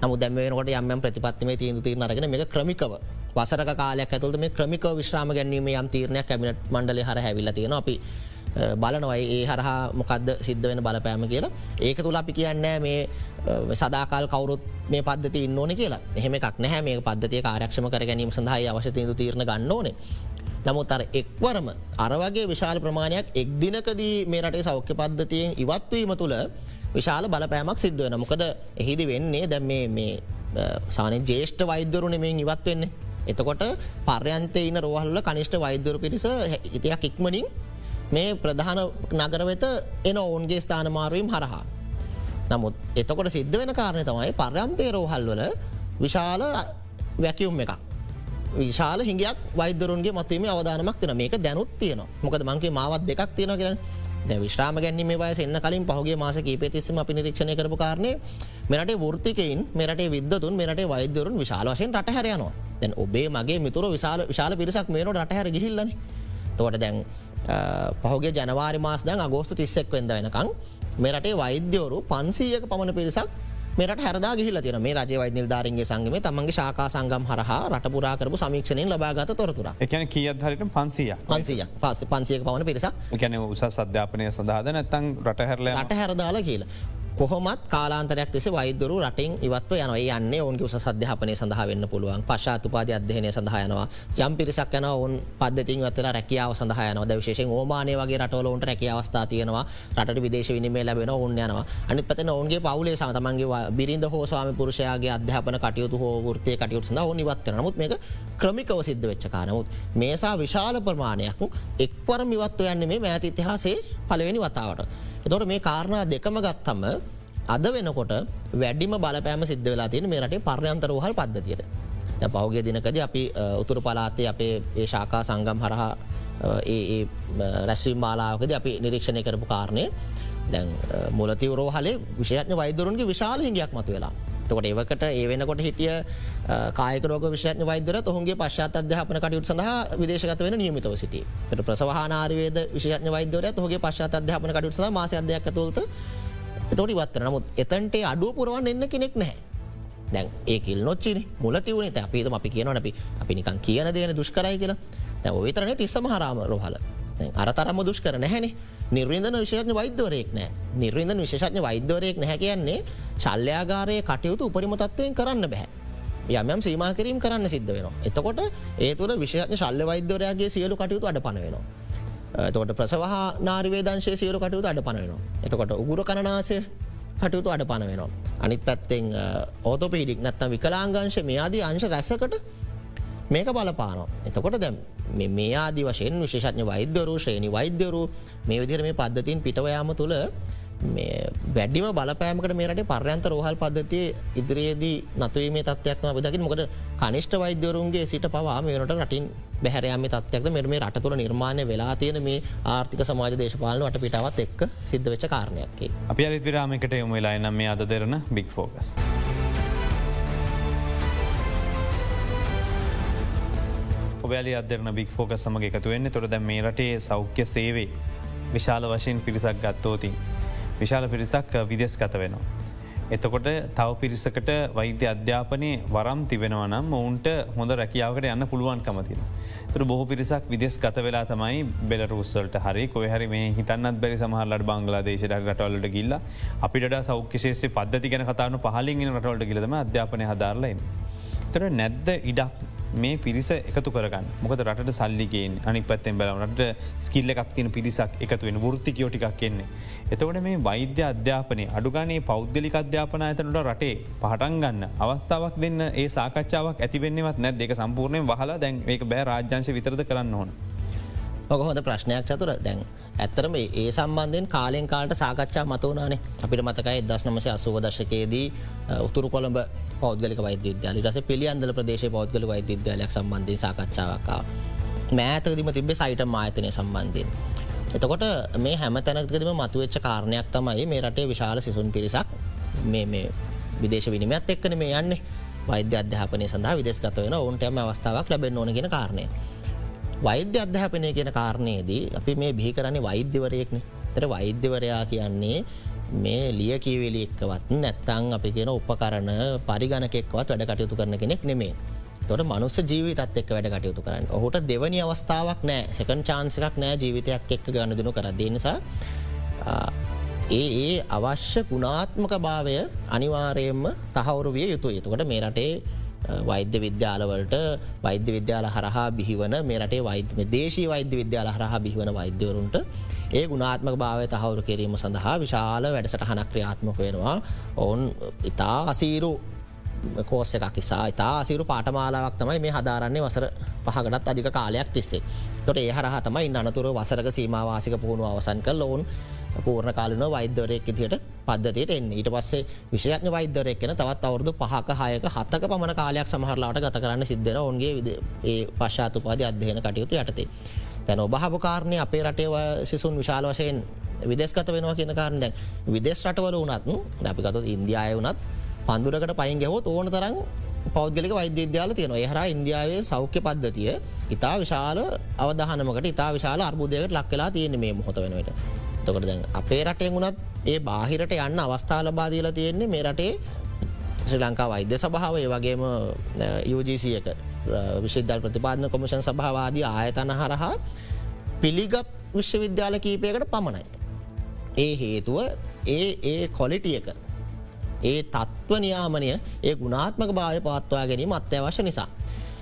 B: නමු දැමේනකොට යම් ප්‍රතිපත්තිමේ තීන්දු තිීර අරගෙන මේ ක්‍රමිකව වසරක කාලයක් ඇතුළද මේ ක්‍රමික විශ්‍රාම ගැනීම යම් තීරණයක් කැබිනට මණ්ඩල හර හැවිල්ල තියෙන අපි බලනවයි ඒ හරහා මොකක්ද සිද්ධ වෙන බලපෑම කියලා. ඒක තුළ අපි කියන්න මේ සදාකාල් කවරුත් මේ පද්ධති ඉන්න ඕන කියලා. එහෙම එකක් නැහැ. මේ පද්ධතිය කාරක්ෂම කර ගැනීම සඳහා අවශ්‍යතියතු තීරණ ගන්න ඕනේ. නමුත් අර එක්වරම අරවගේ විශාල ප්‍රමාණයක් එක් දිනකදී මේ රටේ සෞඛ්‍ය පද්ධතියෙන් ඉවත්වීම තුළ විශාල බලපෑමක් සිද්ධ වෙන මොකද එහිදි වෙන්නේ දැම් මේ සාන ජේෂ්ඨ වෛද්‍යරුණ මෙන් ඉවත් වෙන්නේ. එතකොට පර්යන්තය ඉන්න රෝහල්ල කනිෂ්ට වෛද්‍යරු පිරිස ඉතියක් ඉක්මනින් මේ ප්‍රධාන නගර වෙත එන ඔවුන්ගේ ස්ථානමාරුවීම් හරහා. නමුත් එතකොට සිද්ධ වෙන කාරණය තමයි පර්යන්තය රෝහල්වල විශාල වැැකියුම් එකක්. විශාල හිගයක් වෛදරුන්ගේ මතීම අවධානමක් තින මේක දැනුත් තියෙන මොකද මංගේ මාවත් දෙකක් තියෙන කියෙන විශ්‍රාම ගැනීම වයස එන්න කලින් පහුගේ මාස කීපතිස්සම අපි නිරීක්ෂණය කරපු කාරණය මෙරට වෘතිකයින් මෙරට විදතුන් මෙරට වෛදරුන් විශාල වශයෙන් රට හැරයනවා දැන් ඔබේ මගේ මිතුර විශාල විශාල පිරිසක් මේනට රට හැර ගිහිල්ලන. තොට දැන් පහුගේ ජනවාරි මාස් දැන් අගෝස්තු තිස්සෙක් වෙද වෙනකං මේ රටේ වෛද්‍යවරු පන්සීයක පමණ පිරිසක් මේට හැරදා ගිහිල තින මේ රජ වෛ නිල්ධාරන්ගේ සංගම තමන්ගේ ශාකා සංගම් හරහා රටපුරා කරපු සමීක්ෂණයෙන් ලබාගත තොරතුර
A: එකන කියත් හරිට පන්සිය
B: පන්සිය පස් පන්සියක පවන පිරිසක්.
A: ගැන උස සධ්‍යාපනය සඳහද නැත්තං රට හැරල
B: රට හැරදාලා කියලා. කොහොමත් කාලාන්තරයක් දෙෙස වෛදරු රටින් ඉවත්ව යන යන්නේ ඔවන්ගේ උස සධ්‍යාපනය සඳහ වෙන්න පුළුවන්. පශාතුපාද අධ්‍යයනය සඳහයනවා යම් පිරිසක් යන ඔවන් පද්ධතින් වත්තලා රැකියාව සඳහයන ද විශේෂෙන් ඕමානය වගේ රටවලට රැකිය අවස්ථා තියෙනවා. රට විදේශ විනිමේ ලැබෙන ඔන්න යනවා. අනි පතන ඔවන්ගේ පවුලේ සමතමන්ගේ බිරිඳ හෝ ස්වාම පුරුෂයාගේ අධ්‍යාපන කටයුතු හෝ වෘතිය කටයුතු සඳ නිවත්ව නමුත් මේක ක්‍රමිකව සිද්ධ වෙච්ච කානමුත් මේසා විශාල ප්‍රමාණයක් එක්වර මිවත්ව යන්නේ මේ මෑති ඉතිහාසේ පලවෙනි වතාවට. එතොට මේ කාරණා දෙකම ගත්තම අද වෙනකොට වැඩිම බලපෑම සිද්ධ වෙලා තියෙන මේ රටේ පර්යන්තර වහල් පද්ධතියට. පහුගේ දිනකද අපි උතුර පලාතේ අපේ ඒ ශාකා සංගම් හරහා ඒ රැස්වීම් මාලාවකද අපි නිරීක්ෂණය කරපු කාරණය දැන් මුලතිවරෝ හලේ විශෂඥ වෛදරුන්ගේ විශාල හිගයක් මතු වෙලා තකොට ඒවකට ඒ වෙනකොට හිටිය කායකරෝග විශෂඥ වෛදර ඔහුගේ පශ්චාත අධ්‍යාපන කටයුතු සඳහා විදේශගත වෙන නියමිතව සිටි ප්‍රසවහනාරවේද විශෂඥ වෛදර හගේ පශ්චාත අධ්‍යාපන කටයුතු සඳහා මාස අධ්‍යයක් තුළත තොටි වත්තර නමුත් එතන්ටේ අඩුව පුරුවන් එන්න කෙනෙක් නැහැ. දැන් ඒකිල් නොච්චින මුලතිවනේ අපිතම අපි කියනවන අපි අපි නිකන් කියන දෙන දුෂ්කරයි කියලා. දැ විතරන තිස්සම හරාම රොහල. අරතරම දුෂ්කර නැහැනේ. නිර්වින්දන විශෂඥ වෛද්‍යවරයෙක් නෑ නිර්වින්දන විශෂඥ වෛද්‍යවරයෙක් නැහැ කියන්නේ ශල්්‍යයාගාරය කටයුතු උපරිමතත්වයෙන් කරන්න බැහැ. යමම් සීමා කිරීම කරන්න සිද්ධ වෙන. එතකොට ඒ තුර විශෂඥ ශල්්‍ය වෛද්‍යවරයාගේ සියලු කටයුතු අඩ පනවෙනවා. තකොට ප්‍රසවහ නාරිවේදංශය සියලු කටයුතු අඩ පනවෙනවා. එතකොට උගුර කණනාසය කටයුතු අඩ පන වෙනවා. අනිත් පැත්තෙන් ඕතෝපීඩික් නැත්තම් විකලාංගංශ මේ ආදී අංශ රැසකට මේක බලපානවා. එතකොට දැම් මේ ආදි වශයෙන් විශේෂඥ වෛද්‍යවරු ශ්‍රේණි වෛද්‍යවරු මේ විදිර මේ පද්ධතින් පිටවයාම තුළ වැඩිම බලපෑමකට මේරට පර්යන්ත රෝහල් පද්ධතිය ඉදිරියේදී නතුවීමේ තත්වයක්ම විදකින් මොකද කනිෂ්ට වෛද්‍යවරුන්ගේ සිට පවා මේනට රටින් බැහැරයාම තත්වයක්ද මෙ මේ රට තුළ නිර්මාණය වෙලා තියෙන මේ ආර්ථික සමාජ දේශපාලන වට පිටාවත් එක්ක සිද්ධ වෙච්ච කාරණයක්කේ
A: අපි අලිත් විරාමකට යොම වෙලා නම් මේ අද දෙරන බික් ෆෝකස්. ඔබෑලි අදරන බික් ෆෝක සමග එකතු වෙන්න තොර දැ මේ රටේ සෞඛ්‍ය සේවේ විශාල වශයෙන් පිරිසක් ගත්තෝතින්. විශාල පිරිසක් විදෙස් ගත වෙනවා. එතකොට තව පිරිසකට වෛද්‍ය අධ්‍යාපනය වරම් තිබෙනවනම් ඔවුන්ට හොඳ රැකියාවට යන්න පුළුවන්කමතින. තුර බොහෝ පිරිසක් විදෙස් ගත වෙලා තමයි බෙලරුස්සල්ට හරි කොහරි මේ හිතන්නත් බැරි සමහල්ලට බංගලා දේශට රටවල්ලට ගිල්ල අපිට සෞඛ්‍යශේෂ පද්ධති ගැන කතාන පහලින් රටවල්ට ගිලම අධ්‍යාපනය හදාරලයින්. තර නැද්ද ඉඩක් මේ පිරිස එකතු කරගන්න මොකද රට සල්ලිගෙන් අනි පත්තෙන් බලවනට ස්කිල්ල එකක් තින පිරිසක් එකතු වෙන ෘත්තිකයෝටිකක් කෙන්නේ. එතවට මේ වෛද්‍ය අධ්‍යාපනය අඩුගනේ පෞද්ගලික අධ්‍යාපන ඇතනට රටේ පහටන් ගන්න අවස්ථාවක් දෙන්න ඒ සාකච්ඡාවක් ඇතිවෙන්නවත් නැත් දෙක සම්පූර්ණය වහලා දැන් ඒක බෑ රාජ්‍යංශ විතරද කරන්න ඕන.
B: ඔකොහොද ප්‍රශ්නයක් චතුර දැන් ඇත්තරම ඒ සම්බන්ධයෙන් කාලෙන් කාලට සාකච්ඡා මතවනානේ අපිට මතකයි දස් නමසය අසුව දශකයේදී උතුරු කොළඹ පෞද්ගලික වෛද්‍යද්‍යාල රස පිළියන්දල ප්‍රදේශ පෞද්ගල වෛද්‍යද්‍යාලයක් සම්බන්ධය සාකච්ඡාවක්කා මෑතකදිම තිබේ සයිට මායතනය සම්බන්ධයෙන්. එතකොට මේ හැම තැනකදම මතුවෙච්ච කාරණයක් තමයි මේ රටේ විශාල සිසුන් පිරිසක් මේ විදේශ විනිමත් එක්කන මේ යන්නේ වෛද්‍ය අධ්‍යාපනය සඳහා විදෙස්ගත වෙන ඔවුන්ටම අවස්ථාවක් ලැබෙන් ඕනගෙන කාරණය. වෛද්‍ය අධ්‍යාපනය කියන කාරණයේදී අපි මේ බිහි කරන්නේ වෛද්‍යවරයෙක්න. තර වෛද්‍යවරයා කියන්නේ මේ ලිය කීවෙලි එක්කවත් නැත්තං අපි කියන උපකරන පරිගණකෙක්වත් වැඩ කටයුතු කරන කෙනෙක් නෙමේ තොට මනුස්ස ජීවිතත් එක් වැඩ කටයුතු කරන්න. ඔහුට දෙවනි අවස්ථාවක් නෑ. සකන් චාන්සකක් නෑ ජීවිතයක් එක්ක ගණ දෙනු කරදේ නිසා ඒ ඒ අවශ්‍ය ගුණාත්මක භාවය අනිවාරයෙන්ම තහවුරු විය යුතු එතකොට මේ රටේ වෛද්‍ය විද්‍යාලවලට වෛද්‍ය විද්‍යාල හරහා බිහිවන මේ රටේ වෛද්‍ය දේශී වෛද්‍ය විද්‍යාල හරහා බිහිවන වෛද්‍යවරුන්ට ඒ ගුණාත්මක භාවය තහවුරු කිරීම සඳහා විශාල වැඩසට හනක් ක්‍රියාත්මක වෙනවා. ඔවුන් ඉතා අසීරු කෝස්ස එකක් නිසා ඉතා අසිරු පාටමාලාවක් තමයි මේ හදාරන්නේ වසර පහකටත් අධික කාලයක් තිස්සේ. තොට ඒ හරහ තමයි අනතුර වසරක සීමවාසික පුහුණු අවසන් කල් ඔවුන් පූර්ණ කාලන වෛද්‍යවරයක් ඉදිට පද්ධතියට එන්න ඊට පස්සේ විශෂඥ වෛද්‍යරයක් කෙන තවත් අවුරදු පහක හයක හත්තක පමණ කාලයක් සමහරලාට ගත කරන්න සිද්ධන ඔන්ගේ ඒ පශ්ාතුපාද අධ්‍යයන කටයුතු යටතේ. තැන ඔබහපු කාරණය අපේ රටේ සිසුන් විශාල වශයෙන් විදෙස්කත වෙනවා කියන කාරණ දැන් විදෙස් රටවල වනත් අපිකතු ඉන්දයාය වනත් පන්දුරකට පයින් ගැහොත් ඕන තරම් පෞද්ගලික වෛද්‍ය විද්‍යාල තියෙනවා එහර ඉන්දියාවේ සෞඛ්‍ය පද්ධතිය ඉතා විශාල අවධහනමකට ඉතා විශාල අර්බුදයකට ලක්වෙලා තියෙන මේ මොහොත වෙනට තකට දැන් අපේ රටේ ගුණත් ඒ බාහිරට යන්න අවස්ථාල බාදීල තියෙන්නේ මේ රටේ ශ්‍රී ලංකා වෛද්‍ය සභාව ඒ වගේම යෝජීසියක විශිද්ධල් ප්‍රතිපාදන කොමිෂන් සභාවාදී ආයතන හරහා පිළිගත් විශ්වවිද්‍යාල කීපයකට පමණයි. ඒ හේතුව ඒ ඒ කොලිටියක ඒ තත්ත්ව නියාමනය ඒ ගුණාත්මක භාය පවත්වා ගැනීම අත්‍යවශ්‍ය නිසා.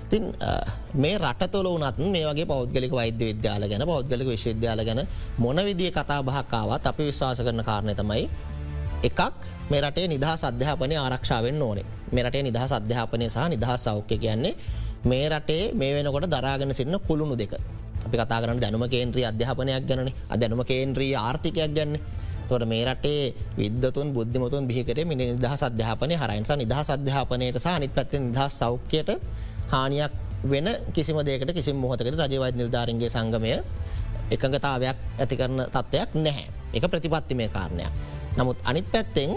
B: තින් මේ රටතුල වනත් මේ වගේ පෞද්ගලික වෛද්‍ය විද්‍යාල ගැන පෞද්ගලික විශ්වවිද්‍යාල ගැන මොන විදිිය කතා බහක්කාවත් අපි විශ්වාස කරන කාරණය තමයි එකක් මෙරටේ නිදහස් අධ්‍යාපනය ආරක්ෂාවෙන් ඕනේ. මෙරටේ නිදහස් අධ්‍යාපනය සහ නිදහස් සෞඛ්‍ය කියන්නේ මේ රටේ මේ වෙනකොට දරාගෙන සින්න කුළුණු දෙක. අපි කතා කරන දැනුම කේන්ද්‍රී අධ්‍යාපනයක් ගැන අදැනුම කේන්ද්‍රී ආර්ථිකයක් ගැන්න. තොට මේ රටේ විද්තුන් බුද්ධිමතුන් බිහිකර මිනි නිදහස් අධ්‍යාපනය හරයින්සා නිදහස් අධ්‍යාපනයට සහ නිත් පැත්ති නිදහස් සෞඛ්‍යයට හානියක් වෙන කිසිම දෙකට කිසි මොහොතකට රජවෛද නිර්ධාරන්ගේ සංගමය එකඟතාවයක් ඇති කරන තත්ත්වයක් නැහැ. එක ප්‍රතිපත්ති මේ කාරණයක්. නමුත් අනිත් පැත්තෙන්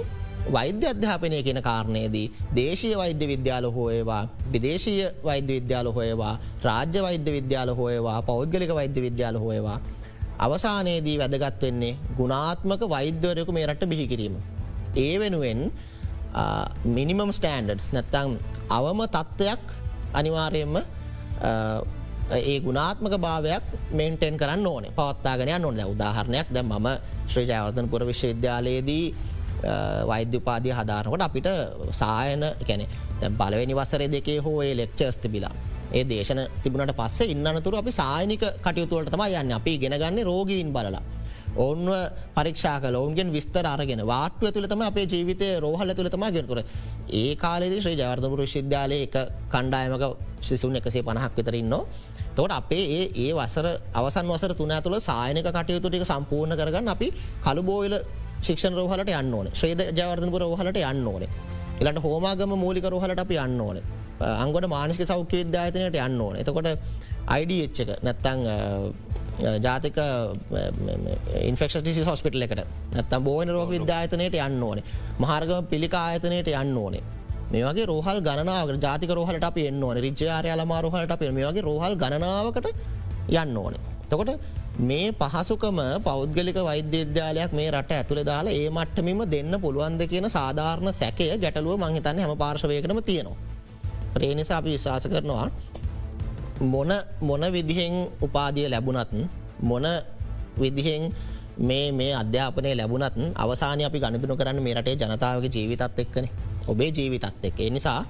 B: වෛද්‍ය අධ්‍යාපනය කියන කාරණයේදී දේශය වෛද්‍ය විද්‍යාල හෝයවා විදේශීය වෛද්‍ය විද්‍යාල හොයවා රාජ්‍ය වෛද්‍ය විද්‍යාල හොයවා පෞද්ගලික වෛද්‍ය විද්‍යාල හොයවා අවසානයේදී වැදගත් වෙන්නේ ගුණාත්මක වෛද්‍යවරයකු මේ රට බිහිකිරීම. ඒ වෙනුවෙන් මිනිමම් ස්ටන්ඩඩ්ස් නැත්තං අවම තත්ත්වයක් අනිවාරයෙන්ම ඒ ගුණාත්මක භාවයක් මේන්ටෙන් කරන්න ඕනේ පවත්තාගෙන ඕන උදාහරණයක් දැ ම ශ්‍රී ජයවර්තනපුර විශ්වවිද්‍යාලයේදී වෛද්‍යපාදය හදාරනකොට අපිට සායන කැනෙ බලවනි වසරේ දෙකේ හෝ ඒ ලෙක්චර්ස් තිබිලා ඒ දේශන තිබුණට පස්සේ ඉන්නතුර අපි සායනික කටයුතුවලට තම යන්න. අපි ගෙනගන්න රෝගීන් බලලා. ඔවන්ව පරික්ෂා කල ඔවන්ගෙන් විස්තර අරගෙන වාට්ව තුළතම අපේ ජීවිතය රෝහල තුළතම ගෙනතුර ඒ කාලෙද ශ්‍රී ජවර්ධපුර විශ්විද්‍යාලය එක කණ්ඩායමක සිසුන් එකසේ පණහක් විතරන්න තොට අපේ ඒ ඒ වසර අවසන් වසර තුන තුළ සායනක කටයුතු ටික සම්පූර්ණ කරගන්න අපි කළුබෝයිල ශික්ෂණ රෝහලට යන්න ඕන. ශ්‍රේද ජවර්ධනපුර රෝහලට යන්න ඕනේ. එලට හෝමාගම මූලික රෝහලට අපි යන්න ඕනේ. අංගොට මානසික සෞඛ්‍ය විද්‍යායතනයට යන්න ඕන. එතකොට අයිඩච් එක නැත්තං ජාතික ඉන්ෆෙක්ෂ ිසි හොස්පිටල එකට නැත්තම් බෝන රෝග විද්‍යායතනයට යන්න ඕනේ. මහර්ගම පිළිකා ආයතනයට යන්න ඕනේ. මේ වගේ රෝහල් ගනාව ජාතික රෝහලට අප එන්න ඕන. රිච්චාරය අලමා රෝහලට අප මේ වගේ රෝහල් ගනාවකට යන්න ඕනේ. තකොට මේ පහසුකම පෞද්ගලික වෛද්‍යද්‍යාලයක් මේ රට ඇතුළ දාලා ඒ මට්ටමිම දෙන්න පුළුවන්ද කියන සාධාරණ සැකය ගැටලුව මංහිතන්න හැම පාර්ශවයකටම තියෙනවා. ඒ නිසා අපි විශවාස කරනවා මොන මොන විදිහෙන් උපාදිය ලැබුණත් මොන විදිහෙන් මේ මේ අධ්‍යාපනය ලැබුණත් අවසානය අපි ගණදුන කරන්න මේ රටේ ජනතාවගේ ජීවිතත් එක්කන. ඔබේ ජීවිතත් එක්ක. නිසා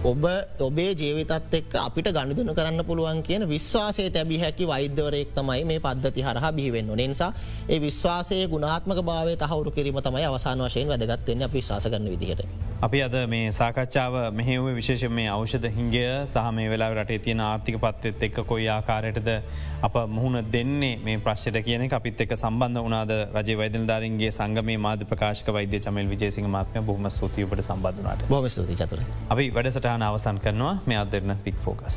B: ඔබ ඔබේ ජීවිතත් එක් අපිට ගණදුන කරන්න පුළුවන් කියන විශ්වාසය තැබි හැකි වෛද්‍යවරයෙක් තමයි මේ පද්ධති හරහා බිහිවෙන්න නිසා ඒ විශ්වාසය ගුණාත්මක භාවය තහවුරු කිරීම තමයි අවසාන වශයෙන් වැදගත්වන්න අපි ශවාස කරන විදිහට.
A: අපි අද මේ සාකච්ඡාව මෙහෙව විශේෂ මේ අවෂධ හිංගය සහ මේ වෙලා රටේ තියෙන ආර්ථික පත්තෙත් එක්ක කොයි ආකාරයටද අප මුහුණ දෙන්නේ මේ ප්‍රශ්ට කියන අපිත් එක් සම්බන්ධ වනාද රජ වෛදල්ධාරන්ගේ සංගමේ මාධ ප්‍රකාශක වෛද්‍ය චමල් විජේසිංහ මාත්මය බොහම සූතියපට සම්බඳධනට
B: බොම ස්තුති චතුර
A: අපි වැඩසටහන අවසන් කරනවා මේ අදරන පික් ෆෝකස්.